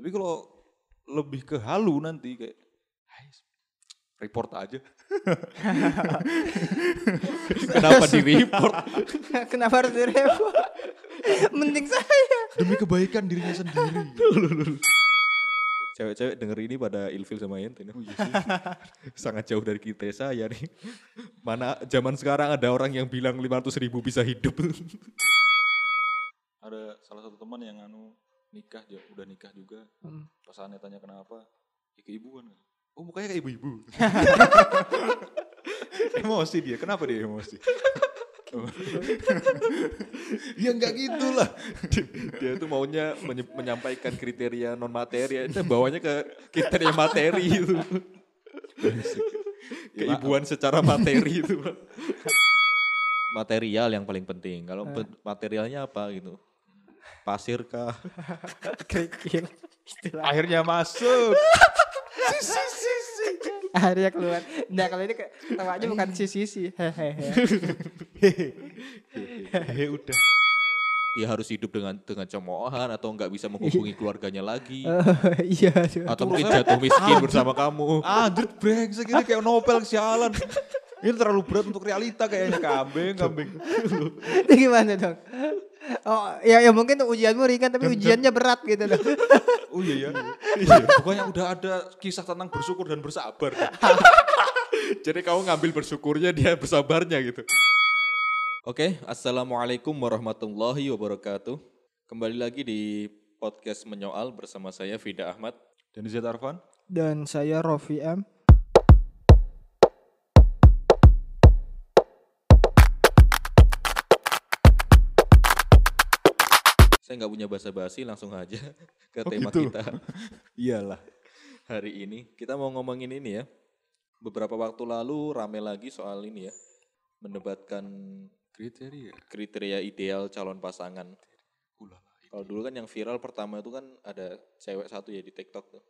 Tapi kalau lebih ke halu nanti kayak "Hai, report aja. Kenapa di report? Kenapa harus direpot? Mending saya. Demi kebaikan dirinya sendiri. Cewek-cewek denger ini pada ilfil sama ente. nih. Sangat jauh dari kita saya nih. Mana zaman sekarang ada orang yang bilang 500 ribu bisa hidup. ada salah satu teman yang anu nikah dia udah nikah juga. Hmm. Pasangannya tanya kenapa? Ya keibuan. Oh mukanya kayak ibu-ibu. emosi dia. Kenapa dia emosi? Ya enggak gitulah. Dia tuh maunya menye- menyampaikan kriteria non materi, itu bawanya ke kriteria materi itu. Keibuan secara materi itu. Material yang paling penting. Kalau pe- materialnya apa gitu? Pasir kah? Kerikil. Istilah. Akhirnya masuk. Akhirnya keluar. Nah kalau ini ke- ketawanya bukan sisi-sisi. Hehehe. Hehe udah. Dia harus hidup dengan dengan cemoohan atau nggak bisa menghubungi keluarganya lagi. Oh, iya. atau mungkin jatuh miskin bersama kamu. Anjir brengsek ini kayak novel sialan. Ini terlalu berat untuk realita kayaknya kambing, kambing. Itu gimana dong? Oh ya, ya mungkin ujianmu ringan tapi ujiannya berat gitu loh. Oh iya ya. Iya. Pokoknya udah ada kisah tentang bersyukur dan bersabar. Jadi kamu ngambil bersyukurnya dia bersabarnya gitu. Oke, assalamualaikum warahmatullahi wabarakatuh. Kembali lagi di podcast menyoal bersama saya Vida Ahmad dan Zed Arfan. Dan saya Rofi M. Saya nggak punya basa-basi, langsung aja ke Oh, tema gitu. kita Iyalah. hari ini. Kita mau ngomongin ini ya. Beberapa waktu lalu rame lagi soal ini ya. Mendebatkan Kriteria. kriteria ideal calon pasangan. Kalau dulu kan yang viral pertama itu kan ada cewek satu ya di TikTok tuh.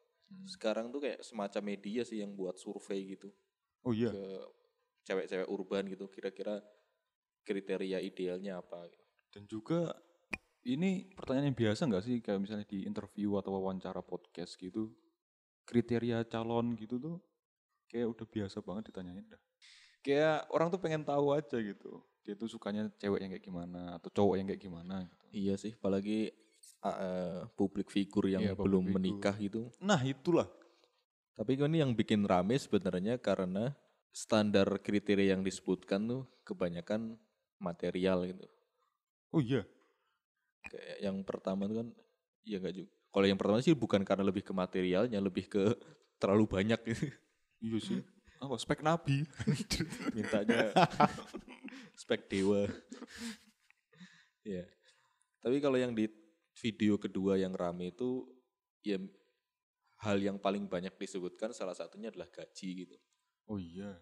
Sekarang tuh kayak semacam media sih yang buat survei gitu Oh iya. ke cewek-cewek urban gitu. Kira-kira kriteria idealnya apa? gitu. Dan juga ini pertanyaan yang biasa nggak sih kayak misalnya di interview atau wawancara podcast gitu kriteria calon gitu tuh kayak udah biasa banget ditanyain dah. Kayak orang tuh pengen tahu aja gitu. Dia tuh sukanya cewek yang kayak gimana atau cowok yang kayak gimana gitu. Iya sih, apalagi uh, uh, publik figur yang Iya, belum figure. menikah gitu. Nah, itulah. Tapi ini yang bikin rame sebenarnya karena standar kriteria yang disebutkan tuh kebanyakan material gitu. Oh iya. Kayak yang pertama tuh kan ya enggak juga. Kalau yang pertama sih bukan karena lebih ke materialnya, lebih ke terlalu banyak gitu. Iya sih. Apa spek nabi? Mintanya spek dewa. ya. Tapi kalau yang di video kedua yang rame itu ya hal yang paling banyak disebutkan salah satunya adalah gaji gitu. Oh iya.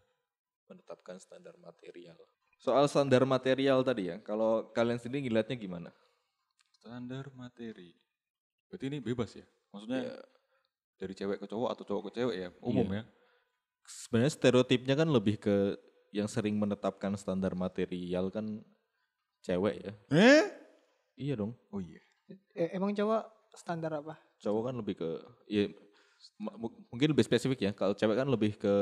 menetapkan standar material. Soal standar material tadi ya, kalau kalian sendiri ngeliatnya gimana? Standar materi. Berarti ini bebas ya? Maksudnya Ya, dari cewek ke cowok atau cowok ke cewek ya? Umum Iya. ya? sebenarnya stereotipnya kan lebih ke yang sering menetapkan standar material kan cewek ya. Eh? Iya dong. Oh iya. Eh, emang cowok standar apa? Cowok kan lebih ke ya mungkin lebih spesifik ya. Kalau cewek kan lebih ke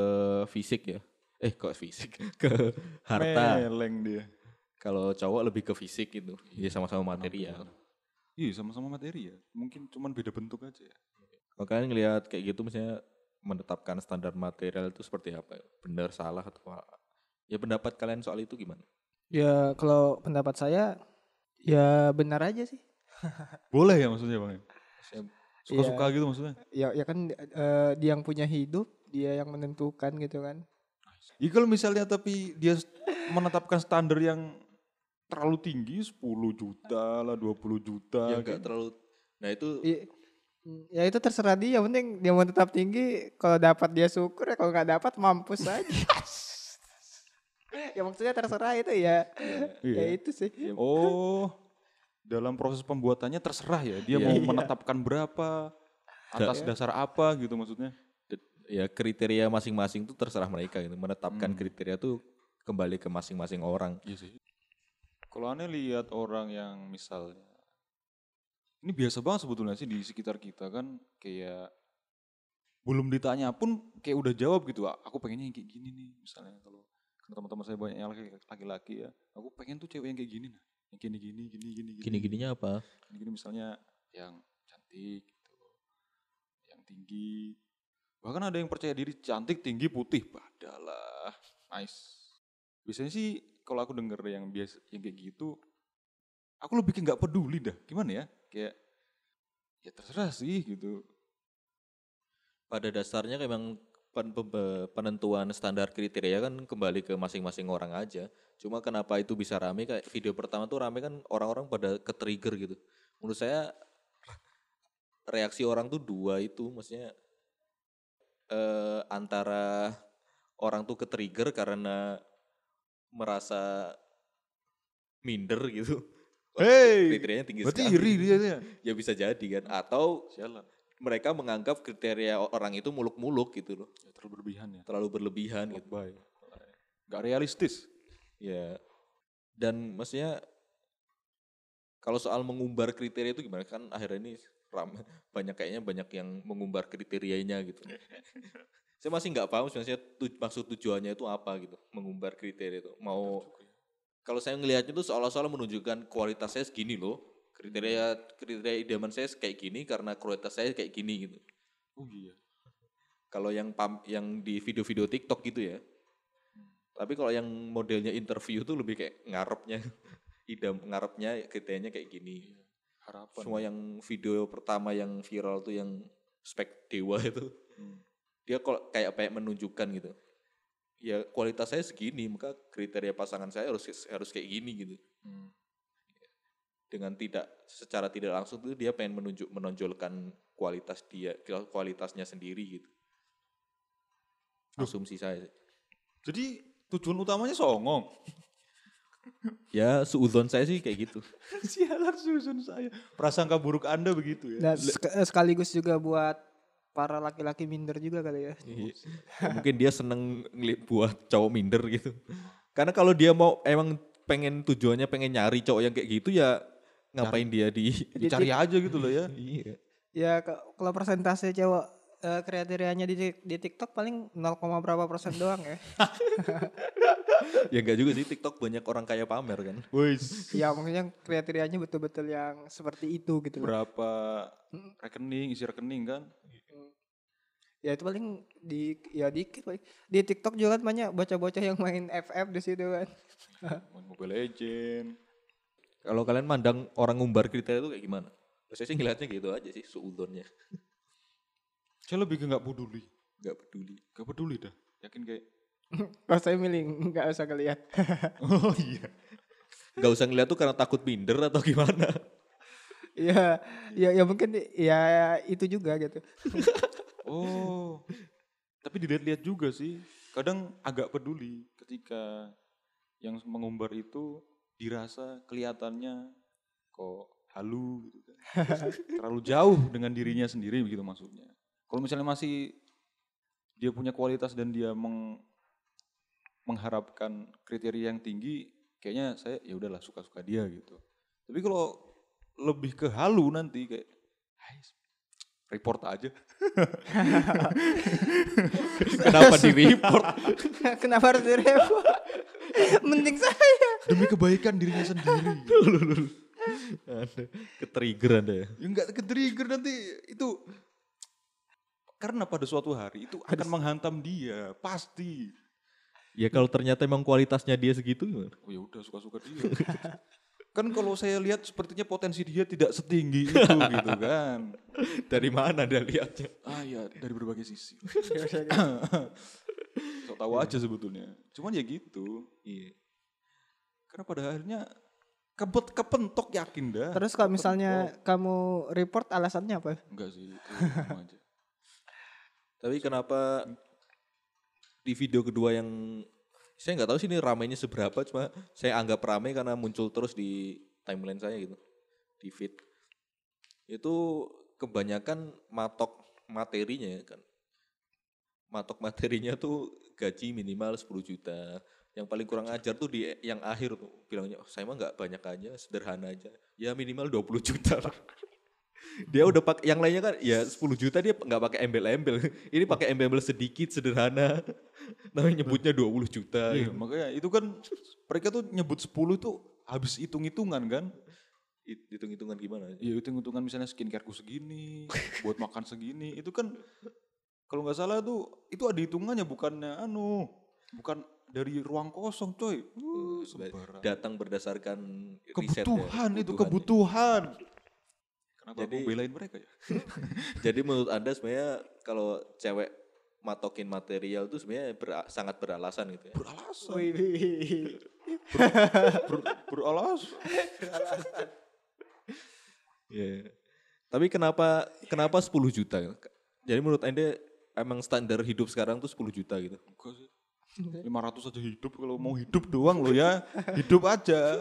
fisik ya. Eh kok fisik? ke harta. Meleng dia. Kalau cowok lebih ke fisik gitu. Ya sama-sama material. Iya sama-sama materi ya. Mungkin cuman beda bentuk aja ya. Kalau kalian ngelihat kayak gitu misalnya menetapkan standar material itu seperti apa? Benar, salah atau apa? Ya pendapat kalian soal itu gimana? Ya kalau pendapat saya ya benar aja sih. Boleh ya maksudnya bang? Saya- Suka-suka gitu maksudnya? Ya ya kan eh, dia yang punya hidup, dia yang menentukan gitu kan. Iya kalau misalnya tapi dia menetapkan standar yang terlalu tinggi 10 juta lah 20 juta. ya enggak kan. terlalu Nah, itu I- ya itu terserah dia, yang penting dia mau tetap tinggi, kalau dapat dia syukur ya kalau nggak dapat mampus aja. ya maksudnya terserah itu ya. Iya. Ya itu sih. Oh, dalam proses pembuatannya terserah ya. Dia Iya. mau Iya. menetapkan berapa, atas Iya. dasar apa gitu maksudnya. ya kriteria masing-masing itu terserah mereka gitu. Menetapkan Hmm. kriteria itu kembali ke masing-masing orang. Iya sih. Kalau aneh lihat orang yang misalnya ini biasa banget sebetulnya sih di sekitar kita kan kayak belum ditanya pun kayak udah jawab gitu. "Ah, Aku pengennya yang kayak gini nih misalnya kalau teman-teman saya banyak yang laki- laki-laki ya. Aku pengen tuh cewek yang kayak gini nah. Yang gini gini gini gini Gini-gininya apa? Gini misalnya yang cantik gitu. Yang tinggi. Bahkan ada yang percaya diri cantik, tinggi, putih. Padalah. Nice. Biasanya sih kalau aku denger yang biasa yang kayak gitu aku lebih kayak nggak peduli dah. Gimana ya? Kayak ya terserah sih gitu. Pada dasarnya memang pen- pe- penentuan standar kriteria kan kembali ke masing-masing orang aja. Cuma kenapa itu bisa rame kayak video pertama tuh rame kan orang-orang pada ke-trigger gitu. Menurut saya reaksi orang tuh dua itu maksudnya eh, antara orang tuh ke-trigger karena merasa minder gitu. Hey, kriterianya tinggi berarti sekali. iri dia dia. Ya bisa jadi kan. Atau Sialan. mereka menganggap kriteria orang itu muluk-muluk gitu loh. Ya, terlalu berlebihan ya. Terlalu berlebihan gitu. Lebay. Gak realistis. Ya. Dan maksudnya kalau soal mengumbar kriteria itu gimana kan akhirnya ini ram, banyak kayaknya banyak yang mengumbar kriterianya gitu. Saya masih nggak paham sebenarnya tu- maksud tujuannya itu apa gitu, mengumbar kriteria itu. Mau kalau saya ngelihatnya itu seolah-olah menunjukkan kualitas saya segini loh. Kriteria kriteria idaman saya kayak gini karena kualitas saya kayak gini gitu. Oh iya. Kalau yang pam, yang di video-video TikTok gitu ya. Tapi kalau yang modelnya interview tuh lebih kayak ngarepnya, idam ngarepnya kriterianya kayak gini. Harapan. Semua yang video pertama yang viral tuh yang spek dewa itu, Hmm. Dia kalau kayak kayak menunjukkan gitu. Ya kualitas saya segini, maka kriteria pasangan saya harus harus kayak gini gitu. Hmm. Dengan tidak secara tidak langsung tuh dia pengen menunjuk menonjolkan kualitas dia, kualitasnya sendiri gitu. Asumsi saya. sih. Jadi tujuan utamanya songong. Ya, suudon saya sih kayak gitu. Sialan susun saya. Prasangka buruk Anda begitu ya. Dan sek- sekaligus juga buat para laki-laki minder juga kali ya. Iya. Mungkin dia seneng buat cowok minder gitu. Karena kalau dia mau emang pengen tujuannya pengen nyari cowok yang kayak gitu ya ngapain dia di Dicari aja gitu loh ya. Iya. Ya kalau persentase cewek eh, kriterianya di, di TikTok paling 0, berapa persen doang ya. Ya enggak juga sih TikTok banyak orang kaya pamer kan. Wis. ya maksudnya kriterianya betul-betul yang seperti itu gitu loh. Berapa rekening, isi rekening kan. Ya itu paling di ya dikit paling. Di TikTok juga kan banyak bocah-bocah yang main FF di situ kan. Main Mobile Legend. Kalau kalian mandang orang ngumbar kriteria itu kayak gimana? Saya sih ngeliatnya gitu aja sih suudonnya. Saya lebih ke nggak peduli. Enggak peduli. Gak peduli dah. Yakin kayak. Kalau saya milih nggak usah ngeliat. Oh iya. Enggak usah ngeliat tuh karena takut minder atau gimana. ya, ya, ya mungkin ya itu juga gitu. Oh. Tapi dilihat-lihat juga sih. Kadang agak peduli ketika yang mengumbar itu dirasa kelihatannya kok halu gitu kan. Terlalu jauh dengan dirinya sendiri begitu maksudnya. Kalau misalnya masih dia punya kualitas dan dia meng- mengharapkan kriteria yang tinggi, kayaknya saya ya udahlah suka-suka dia gitu. Tapi kalau lebih ke halu nanti kayak "Hai, report aja. Kenapa di report? Kenapa harus direpot? Mending saya. demi kebaikan dirinya sendiri. Ketrigger Anda ya. ya enggak ke trigger nanti itu karena pada suatu hari itu akan menghantam dia pasti. Ya kalau ternyata emang kualitasnya dia segitu gimana? Oh ya udah suka-suka dia. kan kalau saya lihat sepertinya potensi dia tidak setinggi itu gitu kan. Dari mana Anda lihatnya? Ah ya dari berbagai sisi. Ya, saya- So tahu aja sebetulnya. Cuman ya gitu. Iya. Karena pada akhirnya kebet kepentok yakin dah. Terus kalau misalnya kamu report alasannya apa? enggak sih itu aja. Tapi kenapa di video kedua yang saya nggak tahu sih ini ramainya seberapa, cuma saya anggap ramai karena muncul terus di timeline saya gitu, di feed. Itu kebanyakan matok materinya ya kan. Matok materinya tuh gaji minimal 10 juta. Yang paling kurang ajar tuh di yang akhir tuh bilangnya "Oh, saya mah nggak banyak aja, sederhana aja. Ya minimal 20 juta. Dia udah pakai yang lainnya kan ya 10 juta dia nggak pakai embel-embel. Ini pakai embel-embel sedikit sederhana. Namanya nyebutnya 20 juta. Iya, gitu. makanya itu kan mereka tuh nyebut 10 tuh habis hitung-hitungan kan. It- Hitung-hitungan gimana? Ya hitung-hitungan misalnya skincareku segini, buat makan segini, itu kan kalau nggak salah tuh itu ada hitungannya bukannya anu, bukan dari ruang kosong coy. Uh, sembarang. Datang berdasarkan riset ya. kebutuhan itu Kebutuhan. kebutuhan. Kenapa Jadi- aku belain mereka ya? Jadi menurut Anda sebenarnya kalau cewek matokin material itu sebenarnya ber- sangat beralasan gitu ya. Beralasan. Wih, wih. Ber- beralasan. Iya. Tapi kenapa kenapa 10 juta? Jadi menurut Anda emang standar hidup sekarang tuh 10 juta gitu. Enggak sih. 500 aja hidup kalau mau hidup doang lo ya. Hidup aja.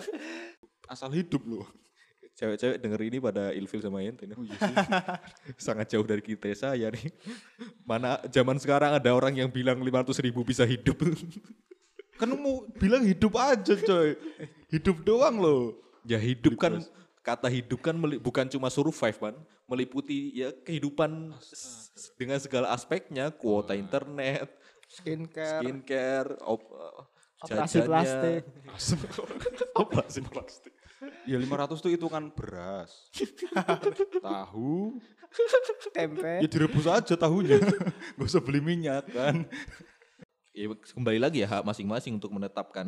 Asal hidup lo. Cewek-cewek denger ini pada ilfil sama ente nih. Oh iya sih. Sangat jauh dari kita saya nih. Mana zaman sekarang ada orang yang bilang 500 ribu bisa hidup. Kan lu mau bilang hidup aja coy. Hidup doang lo. ya hidup kan kata hidup kan bukan cuma survive kan, meliputi ya kehidupan dengan segala aspeknya, kuota internet, Skincare. skincare, op, Operasi jajannya. plastik. Operasi plastik. Ya 500 tuh itu kan beras. Tahu. Tempe. Ya direbus aja tahunya. Gak usah beli minyak kan. Ya, kembali lagi ya hak masing-masing untuk menetapkan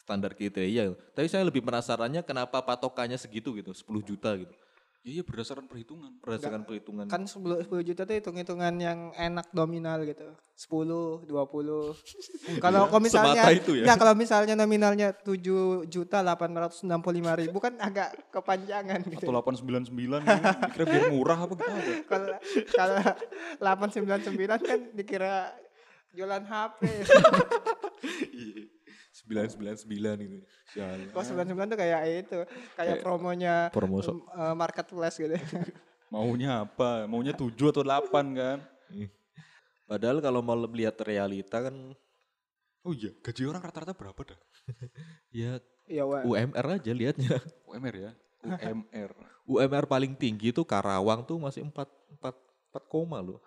standar kriteria. Tapi saya lebih penasarannya kenapa patokannya segitu gitu, 10 juta gitu. Ya iya berdasarkan perhitungan. Berdasarkan perhitungan. Kan 10, 10 juta tuh hitung-hitungan yang enak nominal gitu. 10, 20. Kalau kalau misalnya itu ya. Nggak, kalau misalnya nominalnya 7 juta 865 ribu kan agak kepanjangan gitu. Atau 899 gitu. Dikira biar murah apa gimana? Kalau kalau 899 kan dikira jualan HP. Iya. 999 gitu. Sialan. Kalau 99 tuh kayak itu, kayak promonya promo em, eh, marketplace gitu. Maunya apa? Maunya 7 atau 8 kan? Padahal kalau mau lihat realita kan Oh iya, gaji orang rata-rata berapa dah? ya Wak. UMR aja lihatnya. UMR ya? UMR. UMR paling tinggi tuh Karawang tuh masih 4 4 4 koma loh.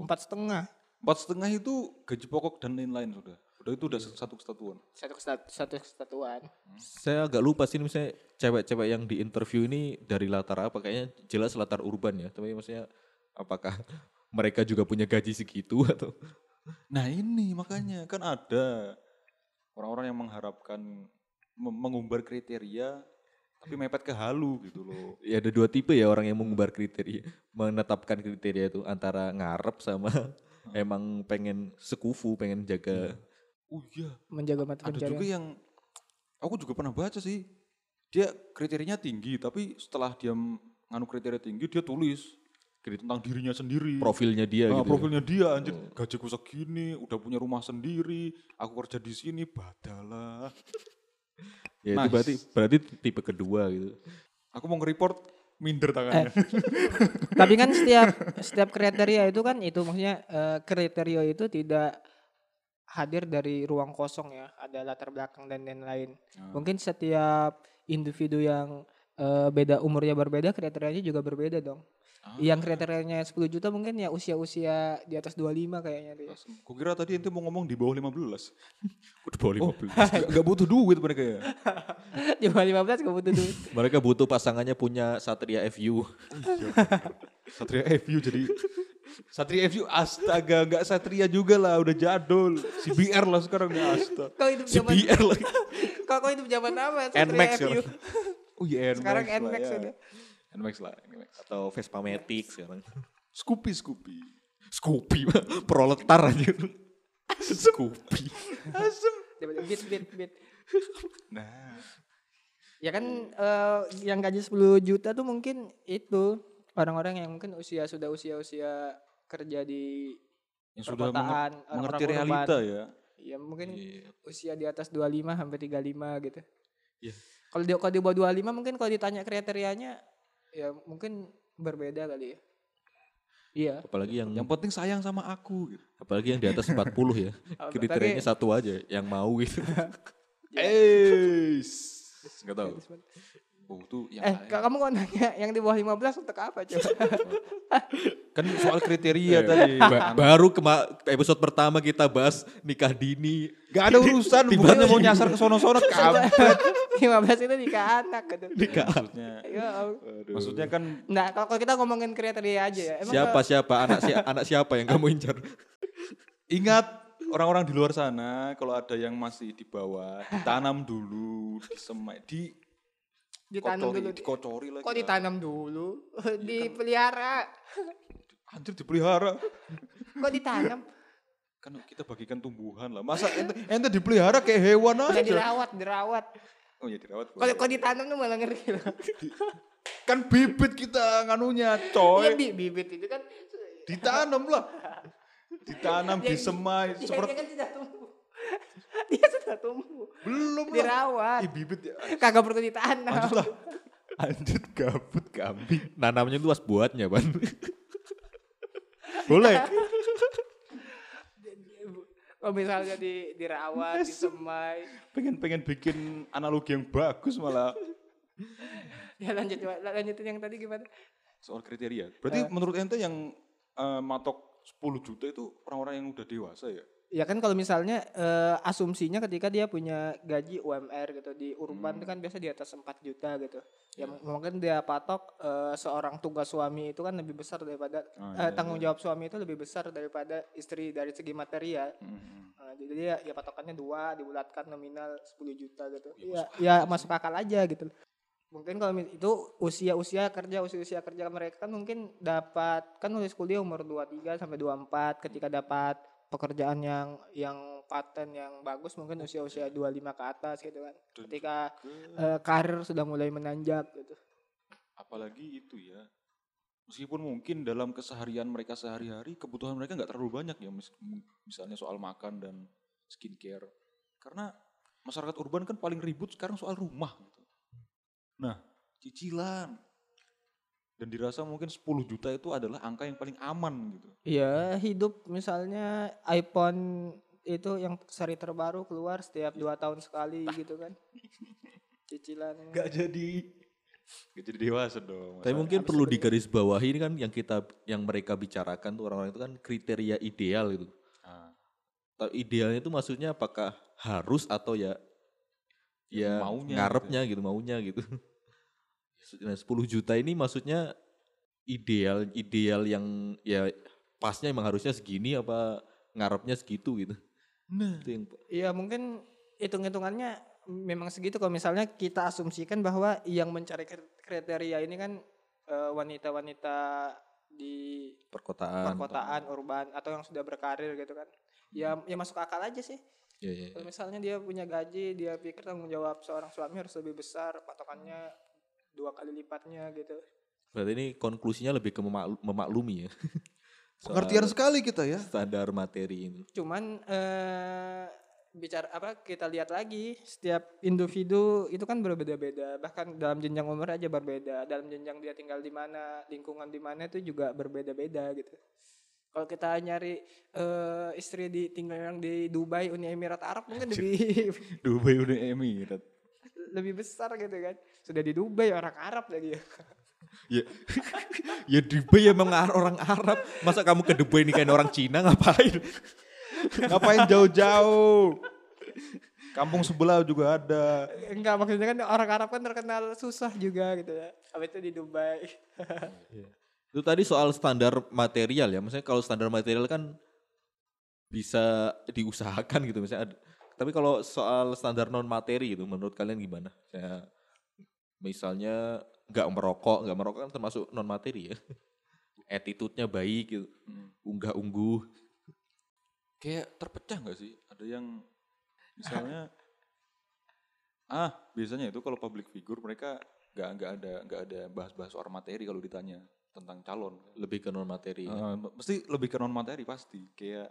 Empat setengah. Empat setengah itu gaji pokok dan lain-lain sudah. Udah itu udah satu kesatuan. Satu kesat- satu kesatuan. Saya agak lupa sih misalnya cewek-cewek yang di interview ini dari latar apa kayaknya jelas latar urban ya. Tapi maksudnya apakah mereka juga punya gaji segitu atau Nah ini makanya kan ada orang-orang yang mengharapkan mengumbar kriteria tapi mepet ke halu gitu loh. ya ada dua tipe ya orang yang mengumbar kriteria, menetapkan kriteria itu antara ngarep sama emang pengen sekufu, pengen jaga Oh iya, Menjaga mata ada pencarian. juga yang aku juga pernah baca sih. Dia kriterianya tinggi tapi setelah dia nganu kriteria tinggi dia tulis tentang dirinya sendiri. profilnya dia Nah, gitu. ya. profilnya dia anjir gajiku segini, udah punya rumah sendiri, aku kerja di sini, badalah. Ya itu Nice. berarti berarti tipe kedua gitu. Aku mau nge-report minder tangannya. Tapi kan setiap setiap kriteria itu kan itu maksudnya eh, kriteria itu tidak hadir dari ruang kosong ya, ada latar belakang dan lain-lain. Mungkin setiap individu yang eh, beda umurnya berbeda, kriterianya juga berbeda dong. Yang kriterianya 10 juta mungkin ya usia-usia di atas 25 kayaknya dia. Gue kira tadi ente mau ngomong di bawah 15. Udah bawah 15. Gak, gak butuh duit mereka ya. di bawah 15 gak butuh duit. Mereka butuh pasangannya punya Satria FU. Satria FU jadi Satria FU astaga gak Satria juga lah udah jadul. Si BR lah sekarang ya astaga. Kau hidup zaman CBR lagi. kau, kau hidup zaman apa? NMAX Satria FU. Oh iya Sekarang NMAX lah NMAX ya. udah. NMAX lah. NMAX. Atau Vespa Matic sekarang. Scoopy Scoopy. Scoopy, proletar aja. Scoopy. Bit bit bit. Nah. Ya kan eh, yang gaji 10 juta tuh mungkin itu orang-orang yang mungkin usia sudah usia-usia kerja di Yang sudah mengerti, urban. realita ya. ya mungkin Iya. usia di atas 25 sampai 35 gitu. Iya. Kalau di kalau di bawah 25 mungkin kalau ditanya kriterianya ya mungkin berbeda kali ya. Iya. Apalagi yang Yang penting sayang sama aku gitu. apalagi yang di atas 40 ya. Kriterianya Tapi- satu aja, yang mau gitu. Eh, nggak tahu. Oh, itu yang Eh, lain. ka- kamu kok nanya yang di bawah 15 untuk apa coba? kan soal kriteria Iya. tadi. Ba- baru kema episode pertama kita bahas nikah dini. Gak ada urusan, bukannya mau nyasar ke sono-sono kampret. 15 itu nikah anak gitu. Nikah. Maksudnya, Ya, maksudnya kan Nah, kalau kalau kita ngomongin kriteria aja ya. Emang Siapa ke- siapa anak si anak siapa yang kamu incar? ingat orang-orang di luar sana kalau ada yang masih di bawah ditanam dulu, disemai, di ditanam kocori, dulu? dikocori lagi. Kok ditanam dulu? Dipelihara. Anjir dipelihara. Kok ditanam? Kan kita bagikan tumbuhan lah. Masa ente, ente dipelihara kayak hewan Udah aja. dirawat, dirawat. Oh ya dirawat. Kalau kok ditanam tuh malah ngeri loh. Kan bibit kita nganunya, Iya coy. bi- bibit itu kan Ditanam lah. Ditanam, disemai. Seperti kan tumbuh. dia sudah tumbuh. belum lah. Dirawat. Ih, bibit ya. Kagak perlu ditanam. Lanjut lah. Lanjut gabut kambing. Nanamnya luas buatnya, Ban. Boleh. Kalau misalnya di dirawat, disemai. Pengen-pengen bikin analogi yang bagus malah Ya lanjut coba, lanjutin yang tadi gimana? soal kriteria. Berarti menurut ente yang eh, matok 10 juta itu orang-orang yang udah dewasa ya? Ya kan kalau misalnya eh, asumsinya ketika dia punya gaji UMR gitu di urban itu kan biasa di atas 4 juta gitu. Ya m- mungkin dia patok eh, seorang tugas suami itu kan lebih besar daripada Ah, eh, iya, tanggung jawab suami itu lebih besar daripada istri dari segi material. Hmm. Nah, jadi dia ya patokannya dua dibulatkan nominal 10 juta gitu. Ya ya masuk akal aja gitu. Mungkin kalau itu usia-usia kerja usia-usia kerja mereka kan mungkin dapat kan nulis kuliah umur 23 sampai 24 ketika dapat pekerjaan yang yang paten yang bagus mungkin usia-usia 25 ke atas gitu kan. Ketika eh, karir sudah mulai menanjak gitu. Apalagi itu ya. Meskipun mungkin dalam keseharian mereka sehari-hari kebutuhan mereka nggak terlalu banyak ya, mis- misalnya soal makan dan skincare. Karena masyarakat urban kan paling ribut sekarang soal rumah. Gitu. Nah, cicilan. Dan dirasa mungkin 10 juta itu adalah angka yang paling aman gitu. Iya, hidup misalnya iPhone itu yang seri terbaru keluar setiap dua tahun sekali gitu kan. Cicilan. Gak jadi gak jadi dewasa dong. Tapi mungkin perlu digarisbawahi ini kan yang kita yang mereka bicarakan tuh orang-orang itu kan kriteria ideal gitu. Ah, idealnya itu maksudnya apakah harus atau ya ya Maunya ngarepnya gitu, maunya gitu. Nah, 10 juta ini maksudnya ideal ideal yang ya pasnya emang harusnya segini apa ngarepnya segitu gitu. Nah, Itu yang Iya, mungkin hitung-hitungannya memang segitu kalau misalnya kita asumsikan bahwa yang mencari kri- kriteria ini kan eh, wanita-wanita di perkotaan. perkotaan, urban atau yang sudah berkarir gitu kan. Ya ya masuk akal aja sih. Ya, ya, ya. Kalau misalnya dia punya gaji, dia pikir tanggung jawab seorang suami harus lebih besar, patokannya dua kali lipatnya gitu. Berarti ini konklusinya lebih ke memaklu- memaklumi ya. Pengertian sekali kita ya. standar materi ini. Cuman eh bicara apa kita lihat lagi setiap individu itu kan berbeda-beda bahkan dalam jenjang umur aja berbeda dalam jenjang dia tinggal di mana lingkungan di mana itu juga berbeda-beda gitu kalau kita nyari eh istri di tinggal yang di Dubai Uni Emirat Arab mungkin lebih Dubai udah Emirat. lebih besar gitu kan sudah di Dubai orang Arab lagi ya Ya, ya Dubai emang ar- orang Arab. Masa kamu ke Dubai nikahin orang Cina ngapain? Ngapain jauh-jauh? Kampung sebelah juga ada. enggak maksudnya kan orang Arab kan terkenal susah juga gitu ya habis itu di Dubai Itu tadi soal standar material ya. Maksudnya kalau standar material kan bisa diusahakan gitu misalnya. ada- Tapi kalau soal standar non materi gitu menurut kalian gimana? Saya misalnya nggak merokok, nggak merokok kan termasuk non materi ya. Attitude-nya baik gitu. Unggah ungguh. Kayak terpecah nggak sih? Ada yang misalnya ah biasanya itu kalau public figure mereka nggak nggak ada nggak ada bahas-bahas soal materi kalau ditanya tentang calon. Lebih ke non materi. Eh, mesti lebih ke non materi pasti kayak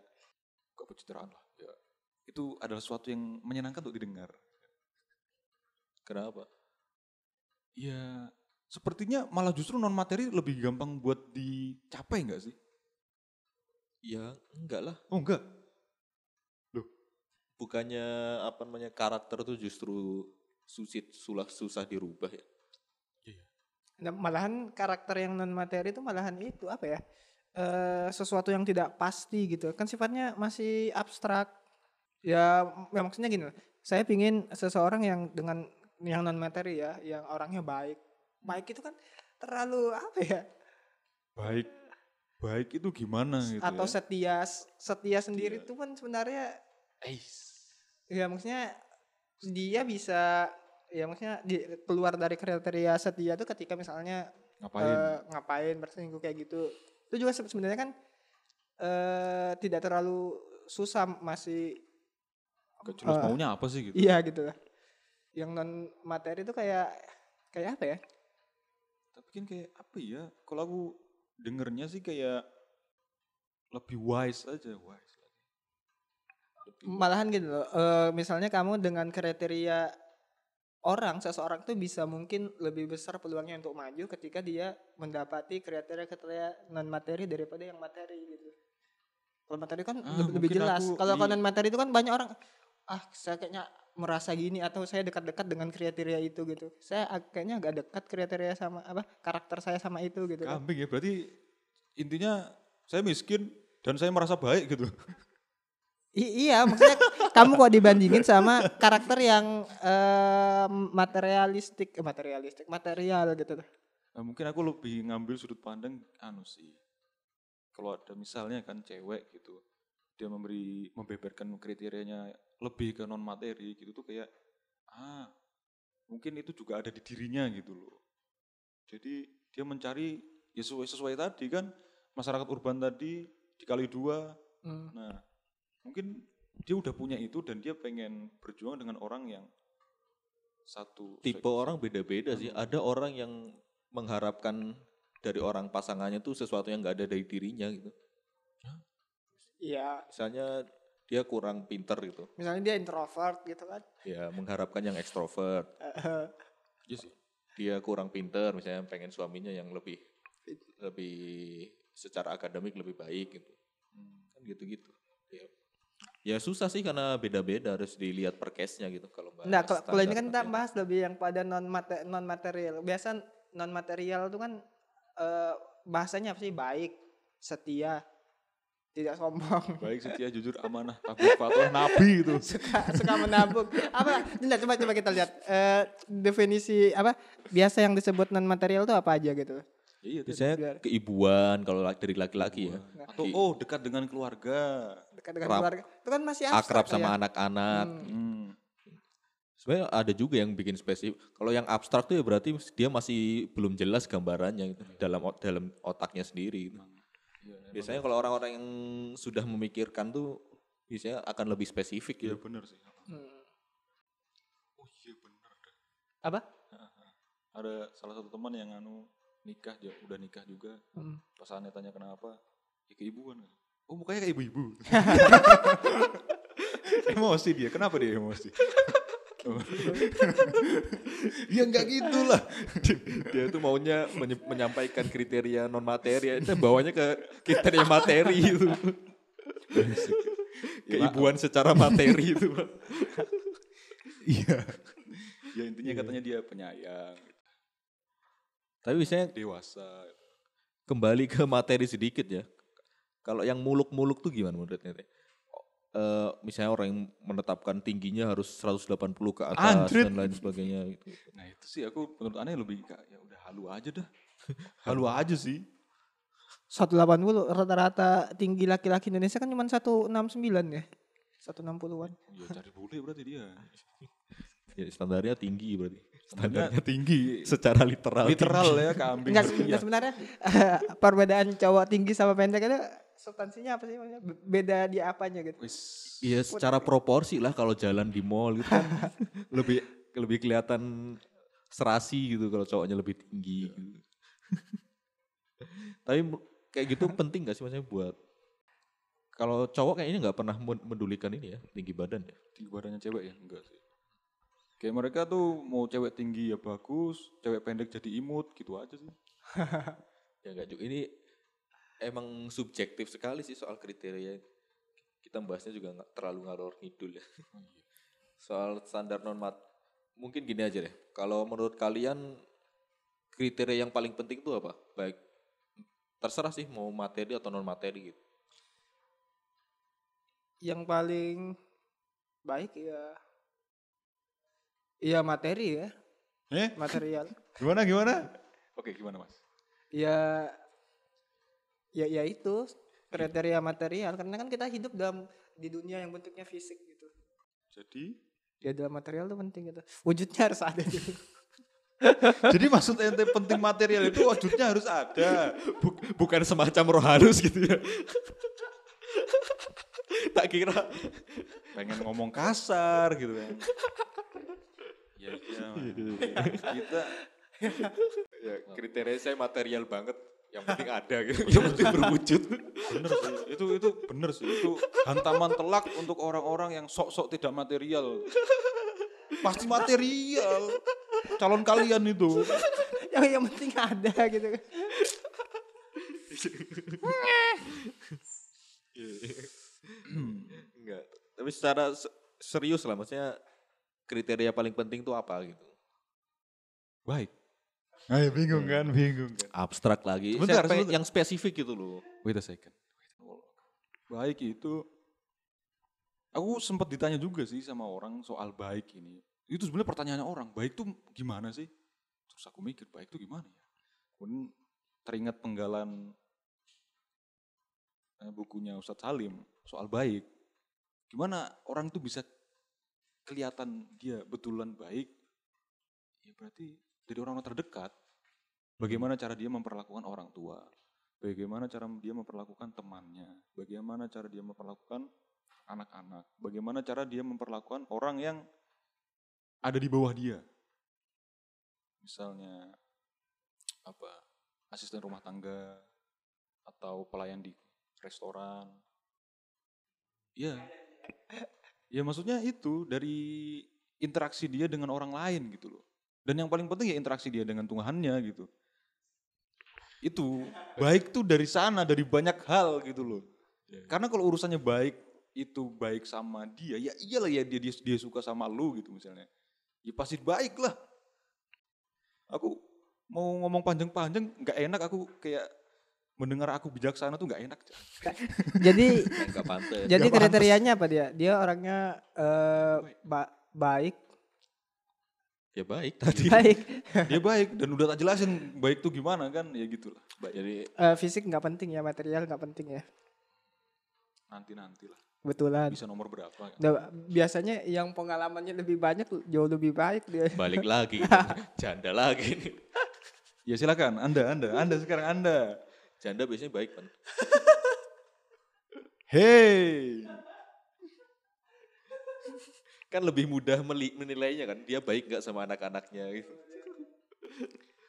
kok pencitraan lah ya itu adalah sesuatu yang menyenangkan untuk didengar Kenapa? Ya sepertinya malah justru non materi lebih gampang buat dicapai nggak sih Ya enggak lah. oh enggak bukannya apa namanya karakter tuh justru susit sulah susah dirubah ya Nah, malahan karakter yang non materi itu malahan itu apa ya? eh sesuatu yang tidak pasti gitu. Kan sifatnya masih abstrak. Ya, ya maksudnya gini loh. Saya pingin seseorang yang dengan yang non materi ya, yang orangnya baik. Baik itu kan terlalu apa ya? Baik baik itu gimana gitu atau ya? setia setia sendiri itu kan sebenarnya ya maksudnya dia bisa ya maksudnya di, keluar dari kriteria setia itu ketika misalnya Ngapain? eh, ngapain berselingkuh kayak gitu itu juga se- sebenarnya kan eh tidak terlalu susah masih Gak jelas eh, maunya apa sih gitu. iya gitu lah yang non materi itu kayak kayak apa ya Tapi kan kayak apa ya? Kalau aku dengernya sih kayak lebih wise aja, wise lagi. Lebih malahan gitu loh eh, misalnya kamu dengan kriteria orang seseorang tuh bisa mungkin lebih besar peluangnya untuk maju ketika dia mendapati kriteria-kriteria non materi daripada yang materi gitu kalau materi kan Ah, lebih, jelas kalau di- non materi itu kan banyak orang ah saya kayaknya merasa gini atau saya dekat-dekat dengan kriteria itu gitu saya kayaknya agak dekat kriteria sama apa karakter saya sama itu gitu kan. kambing ya. Berarti intinya saya miskin dan saya merasa baik gitu. I- iya, maksudnya kamu kok dibandingin sama karakter yang eh, materialistik, eh, materialistik, material gitu. Nah, mungkin aku lebih ngambil sudut pandang anu sih. Kalau ada misalnya kan cewek gitu, dia memberi membeberkan kriterianya lebih ke non materi gitu tuh kayak ah mungkin itu juga ada di dirinya gitu loh. Jadi dia mencari ya sesuai, sesuai tadi kan masyarakat urban tadi dikali dua. Hmm. Nah mungkin dia udah punya itu dan dia pengen berjuang dengan orang yang satu Tipe orang beda-beda sih. Ada orang yang mengharapkan dari orang pasangannya tuh sesuatu yang nggak ada dari dirinya gitu. Iya, Misalnya dia kurang pinter gitu. misalnya dia introvert gitu kan. Ya mengharapkan yang ekstrovert. Eh, Iya sih. Dia kurang pinter misalnya pengen suaminya yang lebih lebih secara akademik lebih baik gitu. Kan gitu-gitu. Ya. Ya susah sih karena beda-beda harus dilihat per case-nya gitu kalau bahas Nah, kalau kalau ini kan kita bahas lebih yang pada non non material. Biasa non material itu kan eh, bahasanya apa sih? Baik, setia, tidak sombong. Baik setia jujur amanah tablik fatwa nabi itu. suka suka menabung apa Nah, coba coba kita lihat eh, definisi apa biasa yang disebut non material itu apa aja gitu Iya. Biasanya keibuan kalau la- dari laki-laki ya. Atau Di- oh dekat dengan keluarga. dekat dengan Rap- keluarga itu kan masih abstrak akrab ya. sama anak-anak. Hmm. Sebenarnya ada juga yang bikin spesifik. Kalau yang abstrak tuh ya berarti dia masih belum jelas gambarannya gitu dalam dalam otaknya sendiri. gitu. Emang. Biasanya kalau orang-orang yang sudah memikirkan tuh biasanya akan lebih spesifik Iya gitu. benar sih. Hmm. Oh iya benar. apa Ada salah satu teman yang anu nikah dia udah nikah juga. Hmm. Pasangannya tanya kenapa? Ya keibuan. Oh mukanya kayak ibu-ibu. emosi dia. Kenapa dia emosi? Oh. ya enggak gitulah. dia tuh maunya menye- menyampaikan kriteria non materi, itu bawanya ke kriteria materi itu. Keibuan secara materi itu. Iya. ya intinya katanya dia penyayang, Tapi biasanya dewasa. kembali ke materi sedikit ya. Kalau yang muluk-muluk tuh gimana menurutnya? Teh? Eh, misalnya orang yang menetapkan tingginya harus 180 ke atas Andrit. dan lain sebagainya gitu. Nah itu sih aku menurut aneh lebih kayak ya udah halu aja dah. halu aja sih. 180 rata-rata tinggi laki-laki Indonesia kan cuma 169 ya 160-an Ya cari bule berarti dia. Ya, standarnya tinggi berarti. Standarnya tinggi. Secara literal. Literal ya kambing. Enggak, setia. enggak sebenarnya perbedaan cowok tinggi sama pendek itu substansinya apa sih maksudnya Be- beda di apanya gitu Wis. Iya secara proporsi lah kalau jalan di mall gitu kan lebih lebih kelihatan serasi gitu kalau cowoknya lebih tinggi. gitu. Tapi kayak gitu penting gak sih maksudnya buat kalau cowok kayaknya nggak pernah men- mendulikan ini ya tinggi badan ya. Tinggi badannya cewek ya? Enggak sih. Kayak mereka tuh mau cewek tinggi ya bagus, cewek pendek jadi imut gitu aja sih. Ya enggak juga ini emang subjektif sekali sih soal kriteria. Kita bahasnya juga nggak terlalu ngalor ngidul ya. Soal standar non mat mungkin gini aja deh. Kalau menurut kalian kriteria yang paling penting itu apa? Baik terserah sih mau materi atau non materi gitu. Yang paling baik ya Iya materi ya, Eh, material. gimana gimana? Oke, gimana Mas? ya ya ya itu kriteria material karena kan kita hidup dalam di dunia yang bentuknya fisik gitu. Jadi Ya dalam material tuh penting gitu. Wujudnya harus ada dulu. jadi maksud ente penting material itu wujudnya harus ada. Buk- bukan semacam roh halus gitu ya. tak kira Pengen ngomong kasar gitu kan. Ya, iya, Mas. kita ya, kriteria saya material banget. Yang penting ada gitu. Yang penting berwujud. bener sih. Itu itu bener sih. Itu hantaman telak untuk orang-orang yang sok-sok tidak material. Pasti material. Calon kalian itu. yang yang penting ada gitu kan. Enggak. Tapi secara se- serius lah maksudnya kriteria paling penting itu apa gitu. Baik. Ayo bingung kan, bingung kan. Abstrak lagi. Pengen sebentar. yang spesifik gitu loh. Wait a second. Baik itu, aku sempat ditanya juga sih sama orang soal baik ini. Itu sebenarnya pertanyaannya orang, baik tuh gimana sih? Terus aku mikir, baik tuh gimana ya? Kemudian teringat penggalan eh, bukunya Ustadz Salim soal baik. Gimana orang tuh bisa kelihatan dia betulan baik? Ya berarti dari orang-orang terdekat. Bagaimana cara dia memperlakukan orang tua? Bagaimana cara dia memperlakukan temannya? Bagaimana cara dia memperlakukan anak-anak? Bagaimana cara dia memperlakukan orang yang ada di bawah dia? Misalnya apa? Asisten rumah tangga atau pelayan di restoran. Ya. Ya maksudnya itu dari interaksi dia dengan orang lain gitu loh. Dan yang paling penting ya interaksi dia dengan Tuhannya gitu. Itu baik tuh dari sana, dari banyak hal gitu loh. Karena kalau urusannya baik itu baik sama dia, ya iyalah ya dia dia, dia suka sama lu gitu misalnya. Ya pasti baik lah. Aku mau ngomong panjang-panjang nggak enak aku kayak mendengar aku bijaksana tuh nggak enak. Jadi Enggak pantas. jadi kriterianya apa dia? Dia orangnya eh, ba- baik, Ya baik tadi. baik. Dia baik dan udah tak jelasin baik tuh gimana kan, ya gitulah. Baik. Jadi Eh, fisik nggak penting ya, material nggak penting ya. Nanti-nanti lah. Betulan. Bisa nomor berapa kan? Nah, biasanya yang pengalamannya lebih banyak jauh lebih baik dia. balik lagi. Janda lagi nih. Ya silakan, Anda, Anda, Anda sekarang Anda. Janda biasanya baik kan. Hey, Kan lebih mudah meli- menilainya kan. Dia baik nggak sama anak-anaknya gitu.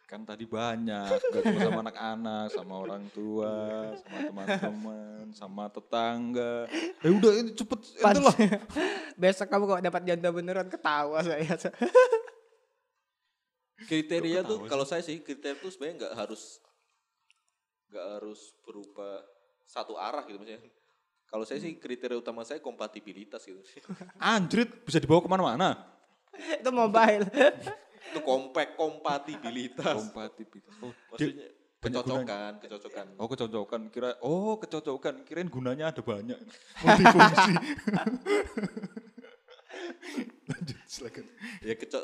kan tadi banyak, gak cuma sama anak-anak, sama orang tua, sama teman-teman, sama tetangga. Ya udah ini cepet, itu lah. Besok kamu kalau dapat janda beneran ketawa saya. Kriteria Kok tuh kalau saya sih kriteria tuh sebenarnya nggak harus nggak harus berupa satu arah gitu maksudnya. Kalau saya sih kriteria utama saya kompatibilitas gitu. Anjrit, bisa dibawa ke mana-mana. Itu mobile. Itu kompak kompatibilitas. Kompatibilitas. Oh, Maksudnya kecocokan, kecocokan. oh kecocokan, kira, oh kecocokan, kirain gunanya ada banyak. Multifungsi. Lanjut, silakan. Ya keco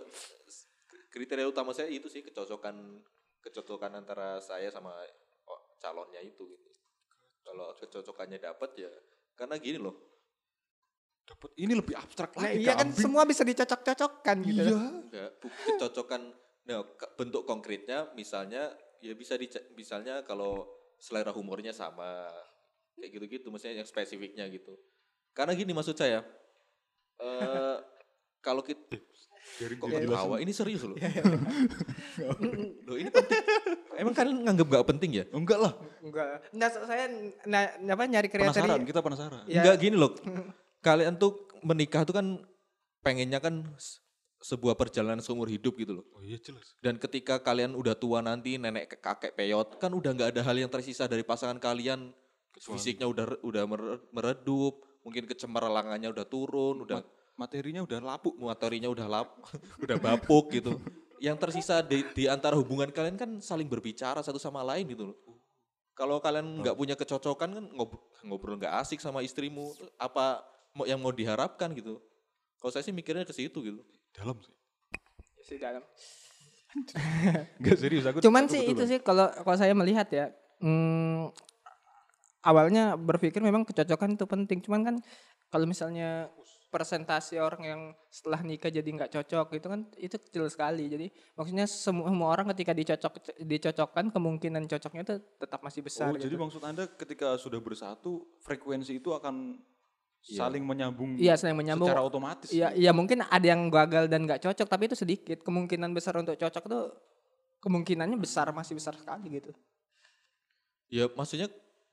kriteria utama saya itu sih kecocokan kecocokan antara saya sama calonnya itu gitu. Kalau kecocokannya dapat ya karena gini loh. Dapat ini lebih abstrak Nah, lagi. iya kan kambing. semua bisa dicocok-cocokkan gitu. Iya. Enggak, bu- kecocokan nah, bentuk konkretnya misalnya ya bisa di misalnya kalau selera humornya sama kayak gitu-gitu maksudnya yang spesifiknya gitu. Karena gini maksud saya eh kalau kita Biarin kok ketawa ini serius loh. loh ini penting. Emang kalian nganggap gak penting ya? Enggak lah, Enggak. Nah, saya nah, apa nyari kriteria. penasaran, kita penasaran. Ya. Enggak gini loh. Kalian tuh menikah tuh kan pengennya kan sebuah perjalanan seumur hidup gitu loh. Oh iya jelas. Dan ketika kalian udah tua nanti nenek ke- kakek peyot kan udah nggak ada hal yang tersisa dari pasangan kalian. Kecuali- Fisiknya udah udah mere- meredup, mungkin kecemerlangannya udah turun, udah materinya udah lapuk. materinya udah lap, udah bapuk gitu. yang tersisa di, di antara hubungan kalian kan saling berbicara satu sama lain gitu loh. Kalau kalian nggak punya kecocokan kan ngob- ngobrol nggak asik sama istrimu, apa yang mau diharapkan gitu. Kalau saya sih mikirnya ke situ gitu. Dalam sih. Sih dalam. Enggak serius aku. Cuman aku sih betul itu sih kalau kalau saya melihat ya, hmm, awalnya berpikir memang kecocokan itu penting. Cuman kan kalau misalnya presentasi orang yang setelah nikah jadi nggak cocok gitu kan itu kecil sekali. Jadi maksudnya semua, semua orang ketika dicocok dicocokkan kemungkinan cocoknya itu tetap masih besar. Oh, jadi gitu. maksud Anda ketika sudah bersatu, frekuensi itu akan Iya. saling menyambung Iya, saling menyambung. secara otomatis. Iya, iya mungkin ada yang gagal dan nggak cocok, tapi itu sedikit. Kemungkinan besar untuk cocok tuh kemungkinannya besar masih besar sekali gitu. Ya maksudnya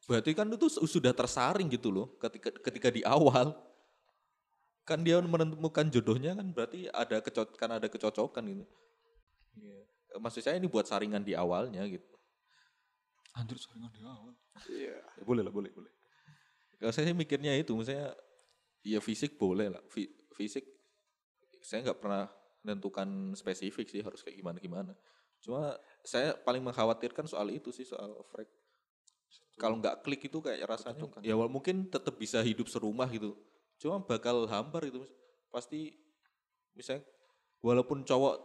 berarti kan itu su- sudah tersaring gitu loh ketika ketika di awal kan dia menemukan jodohnya kan berarti ada kecocok kan ada kecocokan gitu. Iya. Maksud saya ini buat saringan di awalnya gitu. Anjir saringan di awal. Iya. Ya, boleh lah, boleh, boleh. Kalau saya sih mikirnya itu, misalnya ya fisik boleh lah, Fi- fisik saya nggak pernah menentukan spesifik sih harus kayak gimana gimana. Cuma saya paling mengkhawatirkan soal itu sih soal frek. Kalau nggak klik itu kayak rasanya, Kecocokan. ya mungkin tetap bisa hidup serumah gitu. Cuma bakal hambar itu pasti misalnya walaupun cowok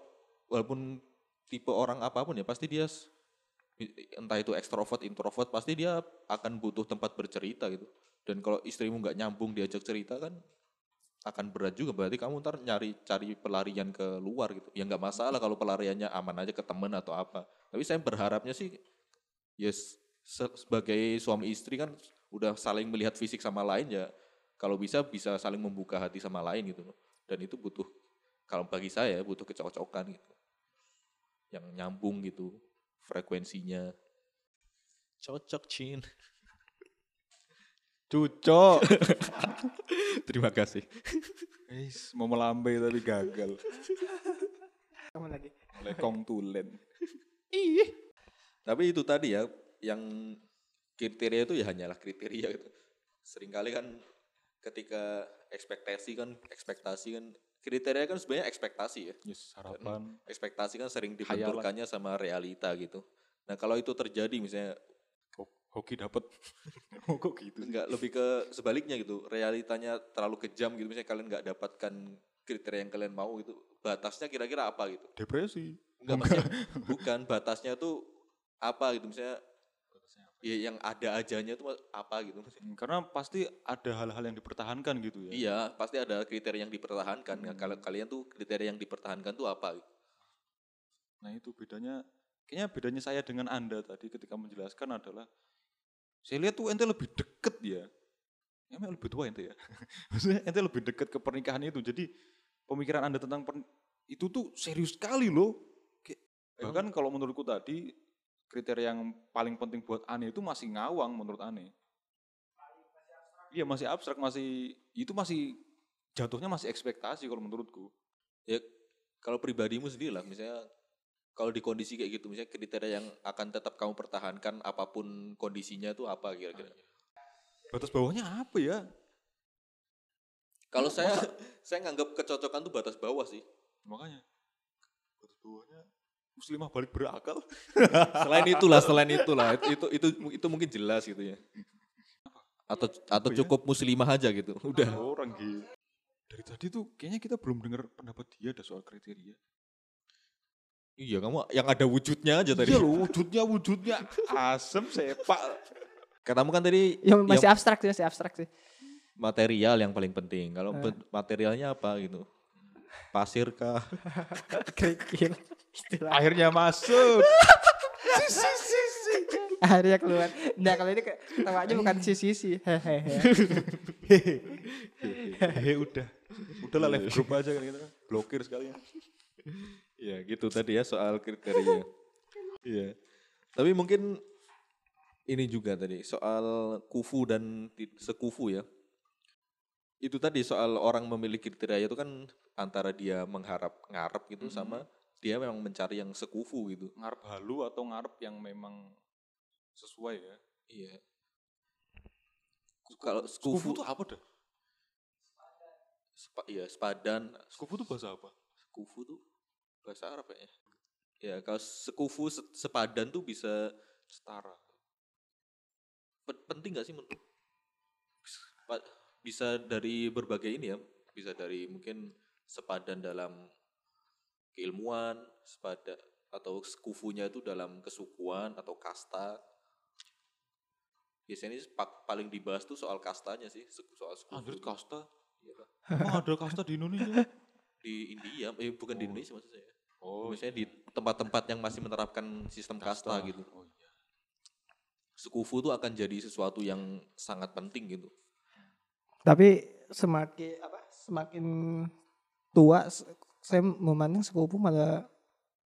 walaupun tipe orang apa pun ya pasti dia entah itu ekstrovert introvert pasti dia akan butuh tempat bercerita gitu. Dan kalau istrimu nggak nyambung diajak cerita kan akan berat juga. Berarti kamu ntar nyari cari pelarian ke luar gitu. Ya nggak masalah kalau pelariannya aman aja ke temen atau apa. Tapi saya berharapnya sih yes se- sebagai suami istri kan udah saling melihat fisik sama lain ya kalau bisa bisa saling membuka hati sama lain gitu loh dan itu butuh kalau bagi saya butuh kecocokan gitu yang nyambung gitu frekuensinya cocok cin Cucok. terima kasih Guys, mau melambai tapi gagal. Kamu lagi. Oleh Kong Tulen. tapi itu tadi ya yang kriteria itu ya hanyalah kriteria gitu sering kali kan ketika ekspektasi kan ekspektasi kan kriteria kan sebenarnya ekspektasi ya Yes, harapan. ekspektasi kan sering dibenturkannya sama realita gitu nah kalau itu terjadi misalnya Ho- Hoki dapat. oh, kok gitu? nggak lebih ke sebaliknya gitu realitanya terlalu kejam gitu misalnya kalian nggak dapatkan kriteria yang kalian mau gitu batasnya kira-kira apa gitu Depresi. Enggak maksudnya bukan batasnya tuh apa gitu misalnya ya yang ada ajanya tuh apa gitu maksudnya. Hmm, Karena pasti ada hal-hal yang dipertahankan gitu ya. Iya, pasti ada kriteria yang dipertahankan. Nah, kalau kalian tuh kriteria yang dipertahankan tuh apa? Nah itu bedanya, kayaknya bedanya saya dengan Anda tadi ketika menjelaskan adalah, saya lihat tuh ente lebih deket ya. Emang lebih tua ente ya. Maksudnya ente lebih deket ke pernikahan itu. Jadi pemikiran Anda tentang itu tuh serius sekali loh. Kayak- Bahkan kalau menurutku tadi, kriteria yang paling penting buat Ane itu masih ngawang menurut Ane. Iya masih abstrak, masih itu masih jatuhnya masih ekspektasi kalau menurutku. Ya kalau pribadimu sendiri lah, misalnya kalau di kondisi kayak gitu, misalnya kriteria yang akan tetap kamu pertahankan apa pun kondisinya itu apa kira-kira? Batas bawahnya apa ya? Kalau saya saya nganggap kecocokan tuh batas bawah sih. Makanya batas bawahnya muslimah balik berakal. Selain itulah, selain itulah, itu itu itu, itu mungkin jelas gitu ya. Atau atau ya? cukup muslimah aja gitu. Udah. Orang gitu. Dari tadi tuh kayaknya kita belum dengar pendapat dia ada soal kriteria. Iya, kamu yang ada wujudnya aja tadi. Iya loh, wujudnya wujudnya asem sepak. Katamu kan tadi Ya masih yang abstrak sih, masih abstrak sih. material yang paling penting. Kalau ben- materialnya apa gitu? Pasir kah? Kerikil. Akhirnya masuk. Akhirnya keluar. Nah kalau ini ketawanya bukan sisi-sisi. Hehehe. Hehe udah. Udah lah live group aja kan gitu. Blokir sekalian. Ya gitu tadi ya soal kriteria. Iya. Tapi mungkin ini juga tadi soal kufu dan sekufu ya. Itu tadi soal orang memilih kriteria itu kan antara dia mengharap ngarep gitu sama dia memang mencari yang sekufu gitu. Ngarep halu atau ngarep yang memang sesuai ya. Iya. Kalau Skufu sekufu tuh apa dah? Sepa, iya, sepadan. Skufu tuh bahasa apa? Sekufu tuh bahasa Arab kayaknya. ya kalau sekufu se- sepadan tuh bisa Setara. pe- penting gak sih menurut bisa dari berbagai ini ya bisa dari mungkin sepadan dalam keilmuan sepada atau sekufunya itu dalam kesukuan atau kasta biasanya pa- paling dibahas tuh soal kastanya sih soal sekufu Anjir tuh. kasta. Iya, Pak. Emang ada kasta di Indonesia? di India eh bukan di Oh. Indonesia maksud saya Oh, misalnya di tempat-tempat yang masih menerapkan sistem kasta, gitu Oh iya. sekufu tuh akan jadi sesuatu yang sangat penting gitu Tapi semakin apa? Semakin tua saya memandang sepupu malah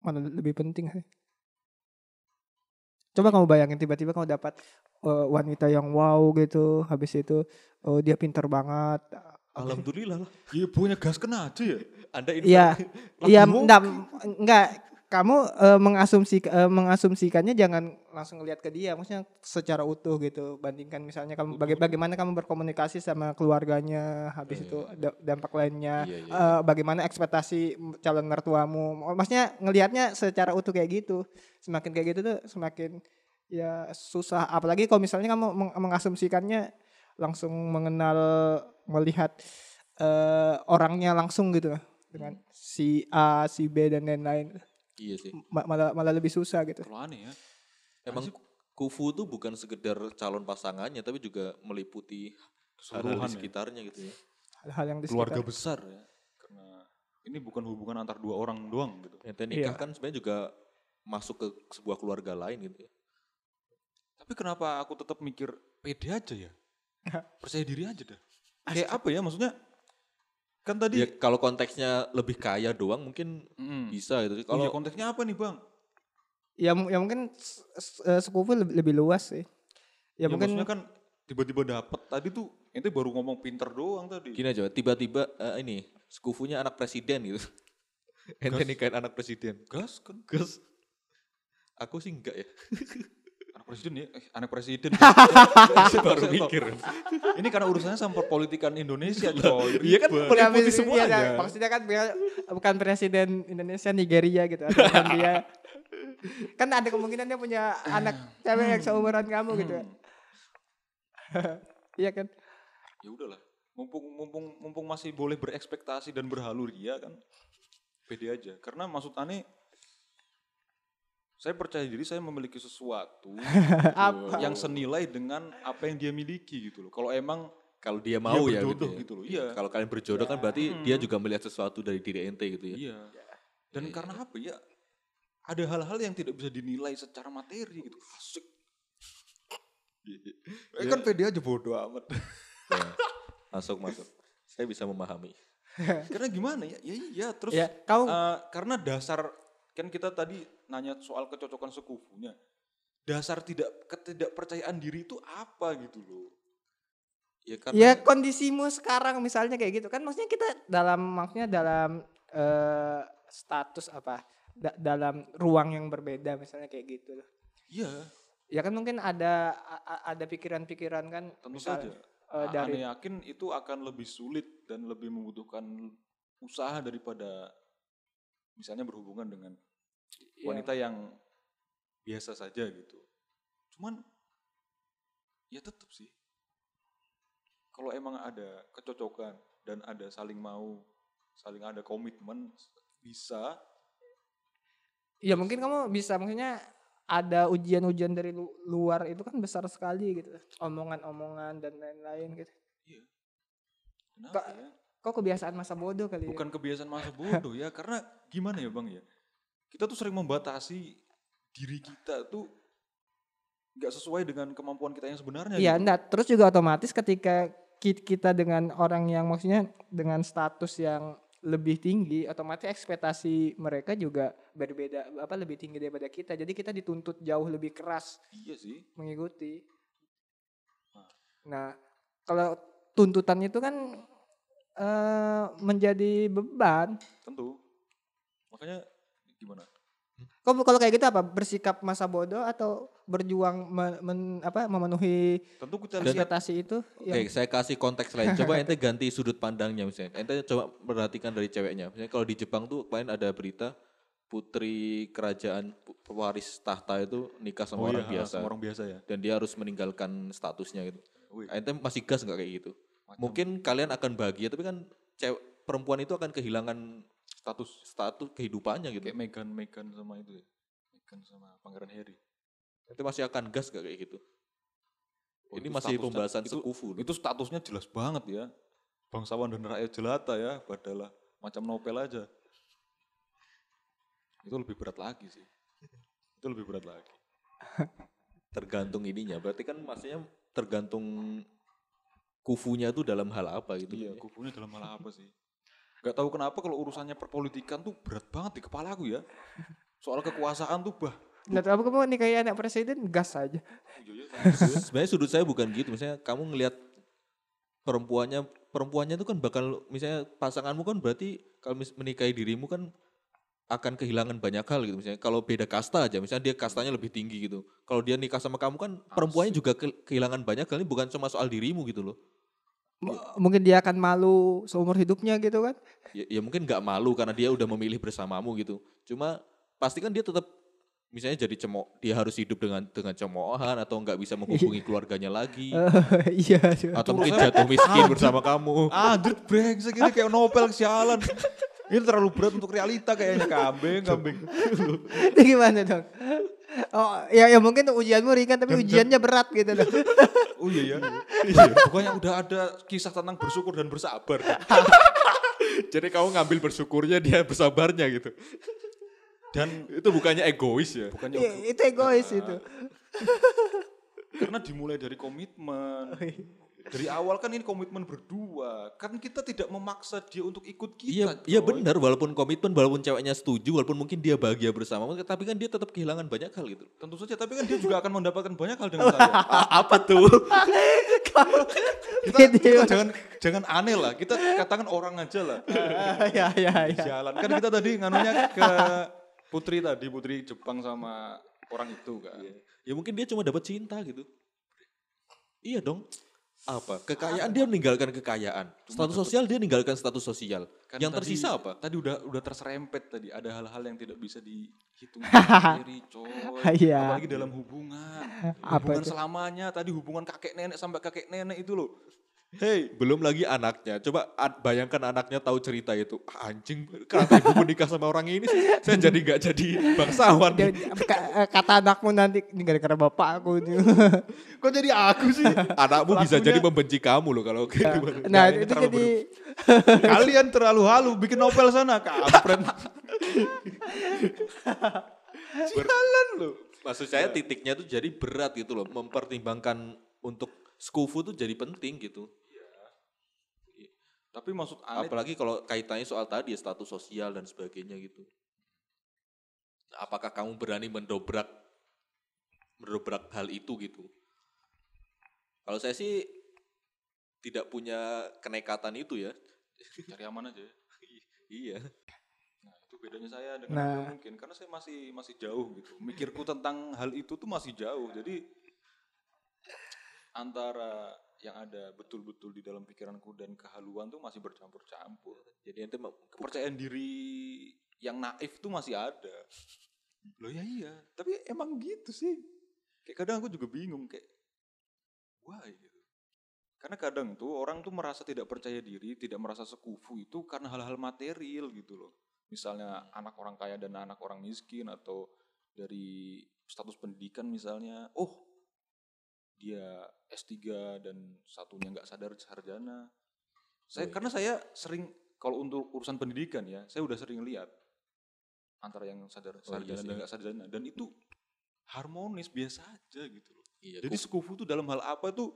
malah lebih penting sih. Coba kamu bayangin tiba-tiba kamu dapat eh, wanita yang wow gitu, habis itu oh, dia pinter banget. alhamdulillah lah Iya punya gas kena aja ya. anda ini Iya, iya, enggak, enggak. Kamu eh, mengasumsi eh, mengasumsikannya jangan langsung lihat ke dia, maksudnya secara utuh gitu. Bandingkan misalnya kamu baga- bagaimana kamu berkomunikasi sama keluarganya, habis Iya, itu iya, da- dampak lainnya, Iya, iya, eh, bagaimana ekspektasi calon mertuamu. Maksudnya ngelihatnya secara utuh kayak gitu. Semakin kayak gitu tuh semakin ya susah. Apalagi kalau misalnya kamu meng- mengasumsikannya langsung mengenal melihat eh, orangnya langsung gitu dengan si A, si B dan lain-lain. Iya sih Ma- malah malah lebih susah gitu. Terlalu aneh ya. emang kufu tuh bukan sekedar calon pasangannya tapi juga meliputi hal-hal ya. sekitarnya gitu ya Hal-hal yang di Keluarga sekitar. besar ya. Karena ini bukan hubungan antar dua orang doang gitu. ente nikah Iya. kan sebenarnya juga masuk ke sebuah keluarga lain gitu ya Tapi kenapa aku tetap mikir pede aja ya? Percaya diri aja dah. Kayak apa ya maksudnya? Kan tadi ya kalau konteksnya lebih kaya doang mungkin Mm. bisa gitu kalau kalau konteksnya apa nih bang? Ya, ya mungkin eh, sepupu lebih, lebih luas sih. Ya, mungkin maksudnya kan tiba-tiba dapet tadi tuh ente baru ngomong pinter doang tadi. gini aja tiba-tiba eh, ini sekufunya anak presiden gitu ente nikahin anak presiden Gas kan? gas aku sih enggak ya Anak presiden ya, eh, anak presiden. baru mikir Ini karena urusannya sama perpolitikan Indonesia coy. iya kan. Ya, mis- semua iya, aja nah, Maksudnya kan dia bukan presiden Indonesia, Nigeria gitu. Atau Gambia. kan ada kemungkinan dia punya anak cewek yang seumuran kamu gitu. Iya kan? ya udahlah mumpung mumpung mumpung masih boleh berekspektasi dan berhalu ria kan pede aja karena maksud aneh saya percaya diri saya memiliki sesuatu Apa? yang senilai dengan apa yang dia miliki gitu loh. Kalau emang kalau dia mau ya berjodoh gitu, ya. gitu loh, iya. kalau kalian berjodoh kan berarti Hmm. dia juga melihat sesuatu dari diri ente gitu ya. Iya. Dan Iya, iya. karena apa ya? Ada hal-hal yang tidak bisa dinilai secara materi gitu. Asik. Eh kan pede aja bodoh amat. Ya, masuk masuk. Saya bisa memahami. Karena gimana ya? Ya iya terus Ya, kau Eh, karena dasar kan kita tadi nanya soal kecocokan sekufunya. Dasar tidak ketidakpercayaan diri itu apa gitu loh. ya karena ya kondisimu sekarang misalnya kayak gitu kan maksudnya kita dalam maksudnya dalam eh, status apa da- dalam ruang yang berbeda misalnya kayak gitu loh. Iya, Ya kan mungkin ada ada pikiran-pikiran kan tentu misal, saja. eh, dari yakin itu akan lebih sulit dan lebih membutuhkan usaha daripada misalnya berhubungan dengan ya, wanita yang biasa saja gitu. Cuman ya tetap sih. Kalau emang ada kecocokan dan ada saling mau, saling ada komitmen bisa ya mungkin kamu bisa maksudnya ada ujian-ujian dari lu- luar itu kan besar sekali gitu omongan-omongan dan lain-lain gitu Kenapa Kak, ya? Kok kebiasaan masa bodoh kali Bukan kebiasaan masa bodoh ya, karena gimana ya bang ya? Kita tuh sering membatasi diri kita tuh nggak sesuai dengan kemampuan kita yang sebenarnya. ya iya gitu. enggak terus juga otomatis ketika ki- kita dengan orang yang maksudnya dengan status yang lebih tinggi otomatis ekspektasi mereka juga berbeda apa lebih tinggi daripada kita jadi kita dituntut jauh lebih keras Iya sih. mengikuti nah kalau tuntutan itu kan eh, menjadi beban Tentu. Makanya gimana? Kok kalau kayak gitu apa bersikap masa bodoh atau berjuang me- men- apa memenuhi Tentu kita lihat ekspektasi itu Oke, yang saya kasih konteks lain. Coba ente ganti sudut pandangnya misalnya. Ente coba perhatikan dari ceweknya. Misalnya kalau di Jepang tuh kemarin ada berita putri kerajaan pewaris tahta itu nikah sama orang iya, biasa sama orang biasa ya. dan dia harus meninggalkan statusnya gitu. Ente masih gas nggak kayak gitu? Mungkin kalian akan bahagia tapi kan cewek perempuan itu akan kehilangan status status kehidupannya gitu. Kayak Megan, Megan sama itu ya. Megan sama Pangeran Harry. Ente masih akan gas gak kayak gitu? Oh, Ini itu masih pembahasan itu- sekufu. Itu statusnya jelas banget ya. Bangsawan dan rakyat jelata ya, padalah macam novel aja. Itu lebih berat lagi sih. Itu lebih berat lagi. tergantung ininya. Berarti kan maksudnya tergantung kufunya itu dalam hal apa gitu. Iya, kubunya dalam hal apa sih? Gak tahu kenapa kalau urusannya perpolitikan tuh berat banget di kepala aku ya. Soal kekuasaan tuh bah. Nah, apa kamu nikahi anak presiden gas aja. Sebenarnya sudut saya bukan gitu. Misalnya kamu ngelihat perempuannya perempuannya itu kan bakal misalnya pasanganmu kan berarti kalau menikahi dirimu kan akan kehilangan banyak hal gitu misalnya kalau beda kasta aja misalnya dia kastanya lebih tinggi gitu kalau dia nikah sama kamu kan perempuannya juga ke- kehilangan banyak hal ini bukan cuma soal dirimu gitu loh M- Mungkin dia akan malu seumur hidupnya gitu kan. ya, ya mungkin nggak malu karena dia udah memilih bersamamu gitu cuma pasti kan dia tetap misalnya jadi cemok dia harus hidup dengan dengan cemoohan atau nggak bisa menghubungi keluarganya lagi Iya. atau mungkin jatuh miskin bersama kamu Anjir brengsek ini kayak novel kesialan. Ini terlalu berat untuk realita kayaknya kambing, kambing. Ini gimana dong? Oh ya ya mungkin ujianmu ringan tapi ujiannya berat gitu dong. Oh iya ya. Iya, pokoknya udah ada kisah tentang bersyukur dan bersabar. Jadi kamu ngambil bersyukurnya dia bersabarnya gitu. Dan Itu bukannya egois ya. bukannya Iya, itu egois itu. karena dimulai dari komitmen. Dari awal kan ini komitmen berdua. Kan kita tidak memaksa dia untuk ikut Iya, kita. iya coy. benar walaupun komitmen walaupun ceweknya setuju walaupun mungkin dia bahagia bersama tapi kan dia tetap kehilangan banyak hal gitu. Tentu saja, tapi kan dia juga akan mendapatkan banyak hal dengan saya. apa tuh? Kita, kita jangan jangan aneh lah. Kita katakan orang aja lah. ya ya ya. Jalan. Kan kita tadi nganunya ke Putri tadi, Putri Jepang sama orang itu kan. ya mungkin dia cuma dapat cinta gitu. Iya dong. Apa? Kekayaan dia meninggalkan kekayaan. Status sosial dia meninggalkan status sosial. Kan yang tadi- tersisa apa? Tadi udah udah terserempet tadi. Ada hal-hal yang tidak bisa dihitung sendiri, coy. Iya. Apalagi dalam hubungan. Apa hubungan itu? selamanya. Tadi hubungan kakek nenek sampai kakek nenek itu loh. Hei, Belum lagi anaknya. Coba bayangkan anaknya tahu cerita itu. Ah, Anjing, kenapa ibu menikah sama orang ini sih? Saya jadi nggak jadi bangsawan. Dia- ka- kata anakmu nanti ini gara-gara bapak aku kok jadi aku sih? Anakmu bisa Pelakunya- jadi membenci kamu loh kalau kayak gitu. Nah, ini itu jadi Kalian terlalu halu bikin novel sana, kampret. Jalan loh. Maksud saya titiknya tuh jadi berat gitu loh. Mempertimbangkan untuk skufu tuh jadi penting gitu. Tapi maksud aneh Apalagi kalau kaitannya soal tadi ya, status sosial dan sebagainya gitu. Apakah kamu berani mendobrak mendobrak hal itu gitu? Kalau saya sih tidak punya kenekatan itu ya. cari aman aja. ya. Iya. Nah, itu bedanya saya dengan Nah. Anda mungkin karena saya masih masih jauh gitu. Mikirku tentang hal itu tuh masih jauh. Jadi antara yang ada betul-betul di dalam pikiranku dan kehaluan tuh masih bercampur-campur. Jadi ente Kepercayaan diri yang naif tuh masih ada. Loh ya iya, tapi emang gitu sih. Kayak kadang aku juga bingung kayak why gitu. Karena kadang tuh orang tuh merasa tidak percaya diri, tidak merasa sekufu itu karena hal-hal material gitu loh. Misalnya anak orang kaya dan anak orang miskin atau dari status pendidikan misalnya, oh dia S3 dan satunya nggak sadar sarjana. Saya Oh, iya. karena saya sering kalau untuk urusan pendidikan ya, saya udah sering lihat antara yang sadar Oh, iya sarjana sih. dan nggak sarjana dan itu harmonis biasa aja gitu loh. Iya, Jadi kuf- sekufu tuh dalam hal apa tuh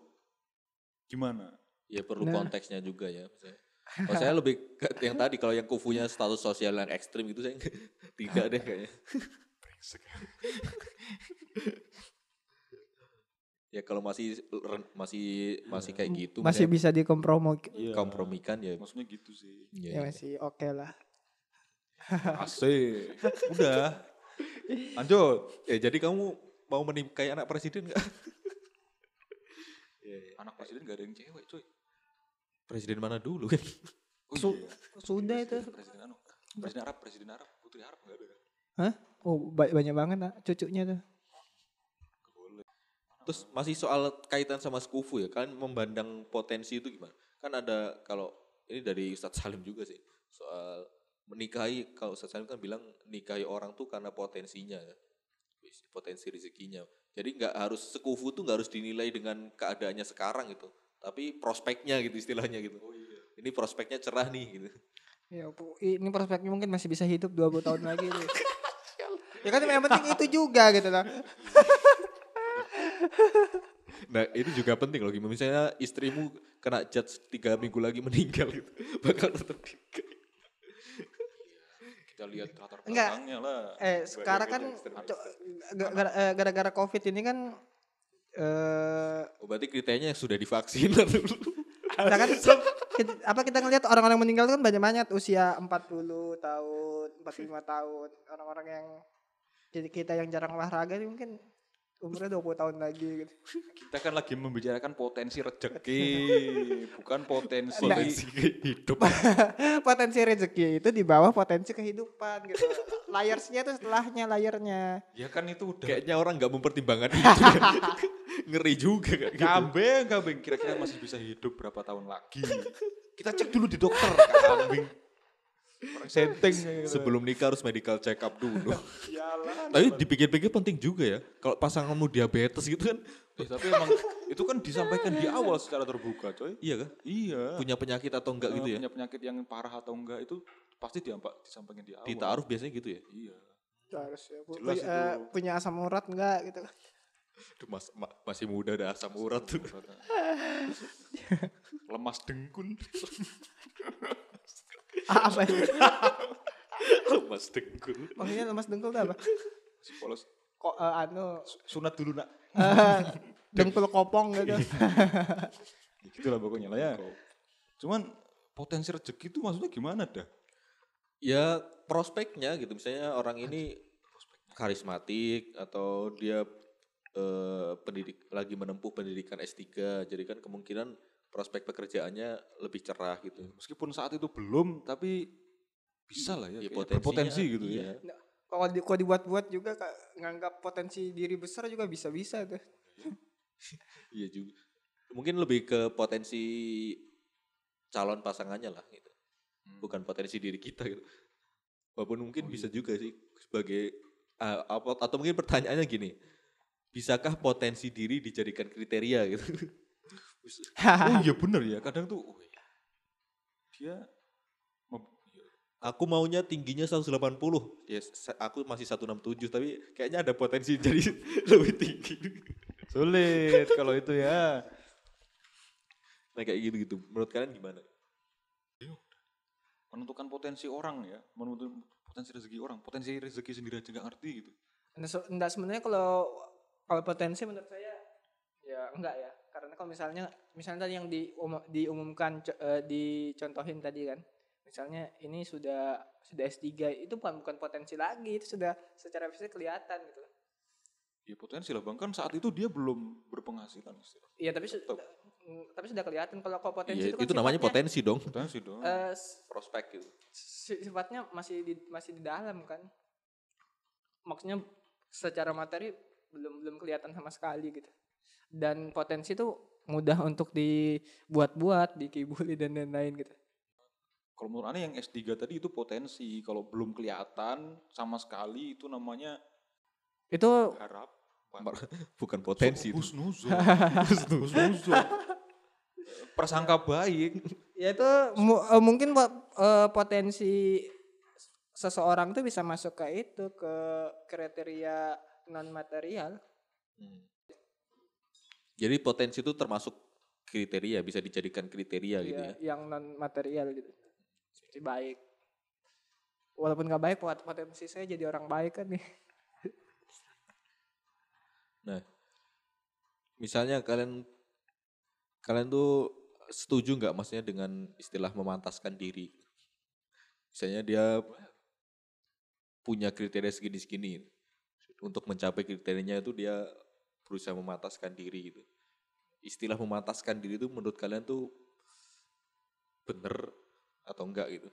gimana? ya perlu Nah. konteksnya juga ya. Saya- Kalau saya lebih ke yang tadi kalau yang kufunya status sosial yang ekstrim itu saya tidak deh kayaknya. ya kalau masih masih masih kayak gitu masih misalnya bisa dikompromi. Iya. kompromikan ya. Maksudnya gitu sih. Iya, Ya iya. masih oke lah. Asik. Udah. Lanjut. Eh, jadi kamu mau menikahi anak presiden nggak? Anak presiden gak ada yang cewek, coy. Presiden mana dulu kan? Oh, Su- iya. Sudah itu. Presiden anu. Presiden Arab, presiden Arab, putri Arab gak ada kan? Hah? Oh ba- banyak banget ah, cucunya tuh. Terus masih soal kaitan sama skufu ya, kalian memandang potensi itu gimana? Kan ada kalau ini dari Ustadz Salim juga sih soal menikahi kalau Ustadz Salim kan bilang nikahi orang tuh karena potensinya, ya. potensi rezekinya. Jadi nggak harus sekufu tuh nggak harus dinilai dengan keadaannya sekarang gitu, tapi prospeknya gitu istilahnya gitu. Ini prospeknya cerah nih gitu. Ya, ini prospeknya mungkin masih bisa hidup 20 tahun lagi tuh. ya kan yang penting itu juga gitu lah. Nah itu juga penting loh, gimana misalnya istrimu kena judge tiga minggu lagi meninggal gitu, bakal tetap nikah. Kita lihat latar Enggak. belakangnya lah. Eh sekarang kan eh, gara-gara covid ini kan eh Oh, berarti kriterianya sudah divaksin atau nah kan kita- apa kita ngelihat orang-orang meninggal itu kan banyak banget usia 40 tahun, 45 tahun, orang-orang yang jadi kita yang jarang olahraga ini mungkin umurnya 20 tahun lagi gitu. Kita kan lagi membicarakan potensi rezeki, bukan potensi. potensi hidup. potensi rezeki itu di bawah potensi kehidupan gitu. Layersnya itu setelahnya layernya. Ya kan itu udah Kayaknya orang nggak mempertimbangkan itu. Ngeri juga kayak gitu. kambing, kambing. Kira-kira masih bisa hidup berapa tahun lagi? Kita cek dulu di dokter, kambing. Setting. gitu. Sebelum nikah harus medical check up dulu. Jalan. Tapi dipikir-pikir penting juga ya. Kalau pasanganmu diabetes gitu kan, Eh, tapi emang itu kan disampaikan di awal secara terbuka, coy. iya kan? Iya. Punya penyakit atau enggak Eh, gitu ya? Punya penyakit yang parah atau enggak itu pasti diampak disampaikan di awal. Ditaruh biasanya gitu ya. Iya. Harus ya. Pu- Jelas punya, eh, itu. punya asam urat enggak gitu. Aduh, mas, ma- masih muda ada asam urat tuh. Lemas dengkul. Apa itu? mas dengkul. Maksudnya lemas dengkul itu apa? Si polos Kok eh, anu sunat dulu nak. eh, dengkul kopong gitu. Ya gitu lah pokoknya lah ya. Cuman potensi rezeki itu maksudnya gimana dah? Ya prospeknya gitu. Misalnya orang ini karismatik atau dia eh, pendidik lagi menempuh pendidikan S3. Jadi kan kemungkinan prospek pekerjaannya lebih cerah gitu. Meskipun saat itu belum, tapi bisa lah ya. Ya, potensinya, gitu iya. ya. Kalau di, kalau dibuat-buat juga Kak, nganggap potensi diri besar juga bisa-bisa tuh. Iya juga. Mungkin lebih ke potensi calon pasangannya lah gitu. Hmm. Bukan potensi diri kita gitu. Walaupun mungkin bisa juga sih sebagai apa atau mungkin pertanyaannya gini. Bisakah potensi diri dijadikan kriteria gitu? oh iya bener ya, kadang tuh oh iya. dia aku maunya tingginya 180. Ya aku masih 167 tapi kayaknya ada potensi jadi lebih tinggi. sulit kalau itu ya. Nah kayak gitu-gitu. Menurut kalian gimana? Menentukan potensi orang ya, menentukan potensi rezeki orang, potensi rezeki sendiri aja nggak ngerti gitu. Nah, so- enggak sebenarnya kalau kalau potensi menurut saya ya enggak ya. Kalau misalnya misalnya tadi yang dium- diumumkan co- eh, dicontohin tadi kan. Misalnya ini sudah sudah S3 itu bukan bukan potensi lagi, itu sudah secara fisik kelihatan gitu. Ya potensi lah bang, kan saat itu dia belum berpenghasilan. Iya, tapi su- Tetap. tapi sudah kelihatan kalau kalau potensi Iya, itu, kan itu namanya potensi dong. Potensi dong. eh, s- Prospek gitu. si- sifatnya masih di masih di dalam kan. Maksudnya secara materi belum belum kelihatan sama sekali gitu. Dan potensi itu mudah untuk dibuat-buat, dikibuli dan lain-lain gitu. Kalau menurut aneh yang S3 tadi itu potensi, kalau belum kelihatan sama sekali itu namanya Itu harap. Bukan potensi itu. Husnuzon. Husnuzon. Persangka baik. ya itu mu- eh, mungkin po- eh, potensi seseorang tuh bisa masuk ke itu ke kriteria non material. Hmm. Jadi potensi itu termasuk kriteria, bisa dijadikan kriteria gitu ya. yang non material gitu. Seperti baik. Walaupun nggak baik, pot- potensi saya jadi orang baik kan nih. Nah, misalnya kalian kalian tuh setuju nggak maksudnya dengan istilah memantaskan diri? Misalnya dia punya kriteria segini-segini. Untuk mencapai kriterianya itu dia berusaha memantaskan diri gitu. Istilah memantaskan diri itu menurut kalian tuh bener atau enggak gitu?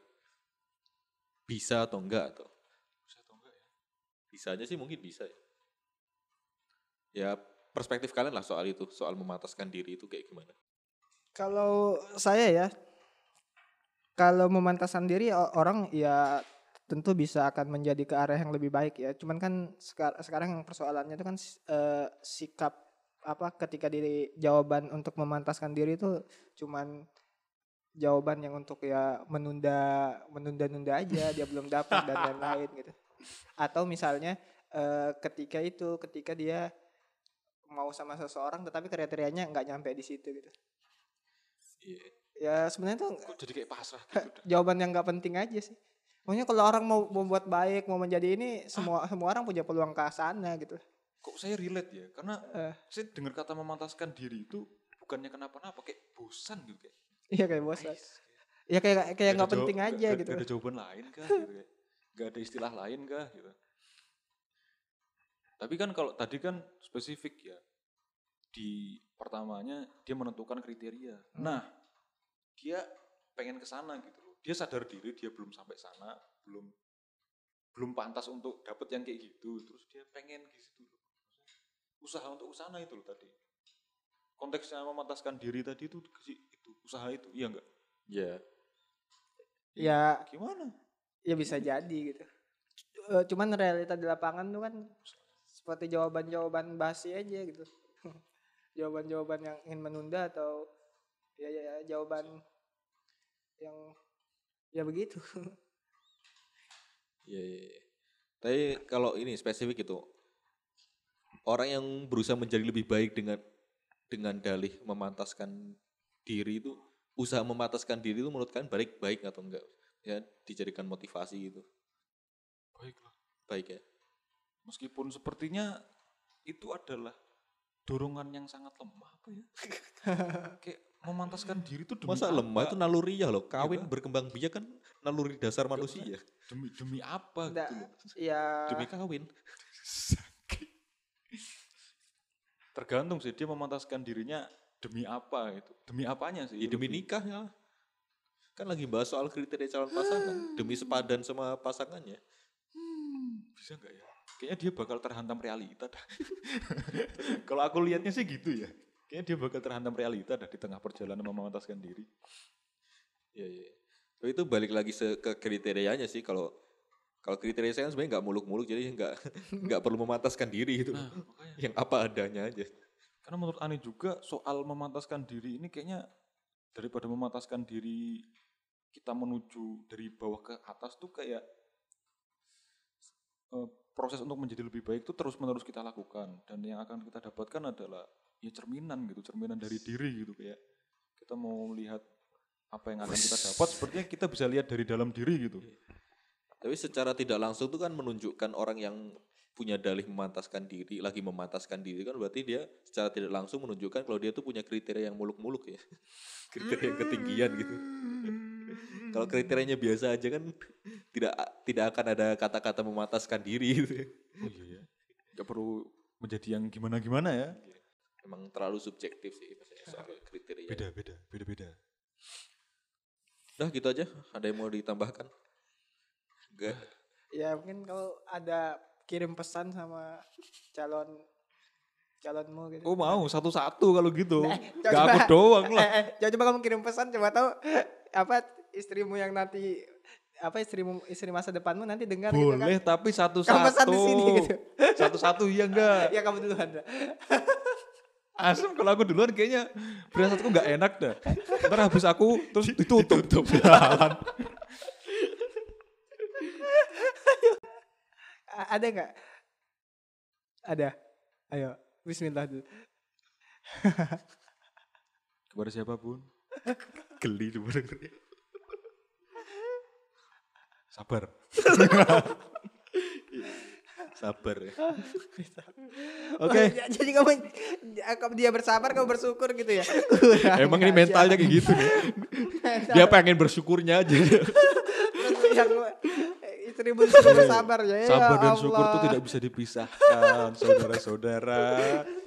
Bisa atau enggak atau? Bisa atau enggak ya? Bisa aja sih mungkin bisa ya. Ya perspektif kalian lah soal itu, soal memantaskan diri itu kayak gimana? Kalau saya ya, kalau memantaskan diri orang ya tentu bisa akan menjadi ke arah yang lebih baik ya. Cuman kan sekar- sekarang yang persoalannya itu kan eh, sikap apa ketika diri jawaban untuk memantaskan diri itu cuman jawaban yang untuk ya menunda menunda-nunda aja dia belum dapat dan lain-lain gitu. Atau misalnya eh, ketika itu ketika dia mau sama seseorang tetapi kriterianya nggak nyampe di situ gitu. Iya. Ya sebenarnya tuh Kok jadi kayak pasrah gitu jawaban yang nggak penting aja sih. Pokoknya kalau orang mau membuat baik, mau menjadi ini, semua semua orang punya peluang ke sana gitu. Kok saya relate ya? Karena Eh. saya dengar kata memantaskan diri itu bukannya kenapa-napa, kayak bosan gitu kayak. Iya kayak bosan. Ya kayak kayak nggak jawab- penting aja nggak- gitu. nggak ada jawaban lain kah gitu kayak. Gak ada istilah lain kah gitu. Tapi kan kalau tadi kan spesifik ya. Di pertamanya dia menentukan kriteria. Nah, dia pengen ke sana gitu. Dia sadar diri dia belum sampai sana, belum belum pantas untuk dapat yang kayak gitu. Terus dia pengen ke situ loh. Usaha untuk ke sana itu loh tadi. Konteksnya memantaskan diri tadi itu itu usaha itu, iya enggak? Ya. Ya Gimana? ya bisa jadi gitu. Eh, Cuman realita di lapangan tuh kan seperti jawaban-jawaban basi aja gitu. Jawaban-jawaban yang ingin menunda atau ya, ya, ya, jawaban yang ya begitu. Iya, iya, iya. Tapi kalau ini spesifik itu orang yang berusaha menjadi lebih baik dengan dengan dalih memantaskan diri itu usaha memantaskan diri itu menurut kalian baik baik atau enggak? Ya dijadikan motivasi gitu. Baiklah. Baik ya. Meskipun sepertinya itu adalah dorongan yang sangat lemah apa ya? Kayak memantaskan diri itu demi Masa apa? lemah itu naluri ya loh. Kawin kan? berkembang biak kan naluri dasar manusia. demi demi apa Nggak, gitu loh. ya Demi kawin. Tergantung sih dia memantaskan dirinya demi apa gitu. Demi apanya sih? Ya, demi lebih? nikah ya. Kan lagi bahas soal kriteria calon pasangan. Demi sepadan sama pasangannya. Bisa nggak ya? Kayaknya dia bakal terhantam realita dah. Kalau aku lihatnya sih gitu ya. Kayaknya dia bakal terhantam realita dah di tengah perjalanan memantaskan diri. Iya, iya. Tapi itu balik lagi ke kriterianya sih kalau kalau kriteria saya kan sebenarnya nggak muluk-muluk jadi nggak nggak perlu memantaskan diri itu. Nah, makanya. Yang apa adanya aja. Karena menurut Ani juga soal memantaskan diri ini kayaknya daripada memantaskan diri kita menuju dari bawah ke atas tuh kayak eh, proses untuk menjadi lebih baik itu terus menerus kita lakukan dan yang akan kita dapatkan adalah ya cerminan gitu cerminan dari diri gitu kayak kita mau melihat apa yang akan kita dapat sepertinya kita bisa lihat dari dalam diri gitu Tapi secara tidak langsung itu kan menunjukkan orang yang punya dalih memantaskan diri, lagi memantaskan diri kan berarti dia secara tidak langsung menunjukkan kalau dia tuh punya kriteria yang muluk-muluk ya. kriteria yang ketinggian gitu. kalau kriterianya biasa aja kan tidak tidak akan ada kata-kata memantaskan diri gitu. oh iya ya nggak perlu menjadi yang gimana gimana ya Emang terlalu subjektif sih maksudnya soal kriteria. beda beda beda beda Udah gitu aja. Ada yang mau ditambahkan? Enggak. ya mungkin kalau ada kirim pesan sama calon calonmu gitu. Oh mau satu-satu kalau gitu. Nah, Gak coba- aku doang lah. Eh, coba coba kamu kirim pesan coba tahu apa istrimu yang nanti apa istrimu istri masa depanmu nanti dengar gitu kan. Boleh tapi Kamu pesan satu-satu. di sini gitu. Satu-satu iya enggak. Ya kamu duluan. Asem kalau aku duluan kayaknya berasatku nggak enak dah. Ntar habis aku terus ditutup. Jalan. A- Ada nggak? Ada. Ayo, Bismillah dulu. Kepada siapa pun. Geli cuma dengernya. Sabar. Sabar ya. Oke. Oh, j- jadi kamu dia bersabar kamu bersyukur gitu ya. Kurang Emang ini mentalnya kayak gitu nih. Mental. Dia pengen bersyukurnya aja. Terus yang suruh bersabar ya. Ya Sabar dan syukur itu tidak bisa dipisahkan, saudara-saudara.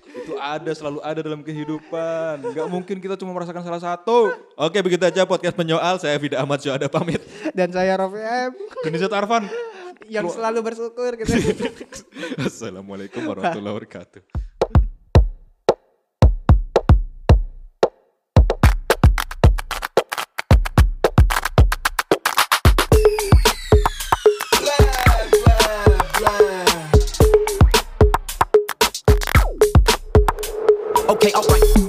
Itu ada, selalu ada dalam kehidupan. Gak mungkin kita cuma merasakan salah satu. Oke begitu aja podcast penyoal. Saya Vida Ahmad Syuhada pamit. Dan saya Rofi M. Denizat Arfan. Yang selalu bersyukur gitu. Assalamualaikum warahmatullahi wabarakatuh. Okay, alright.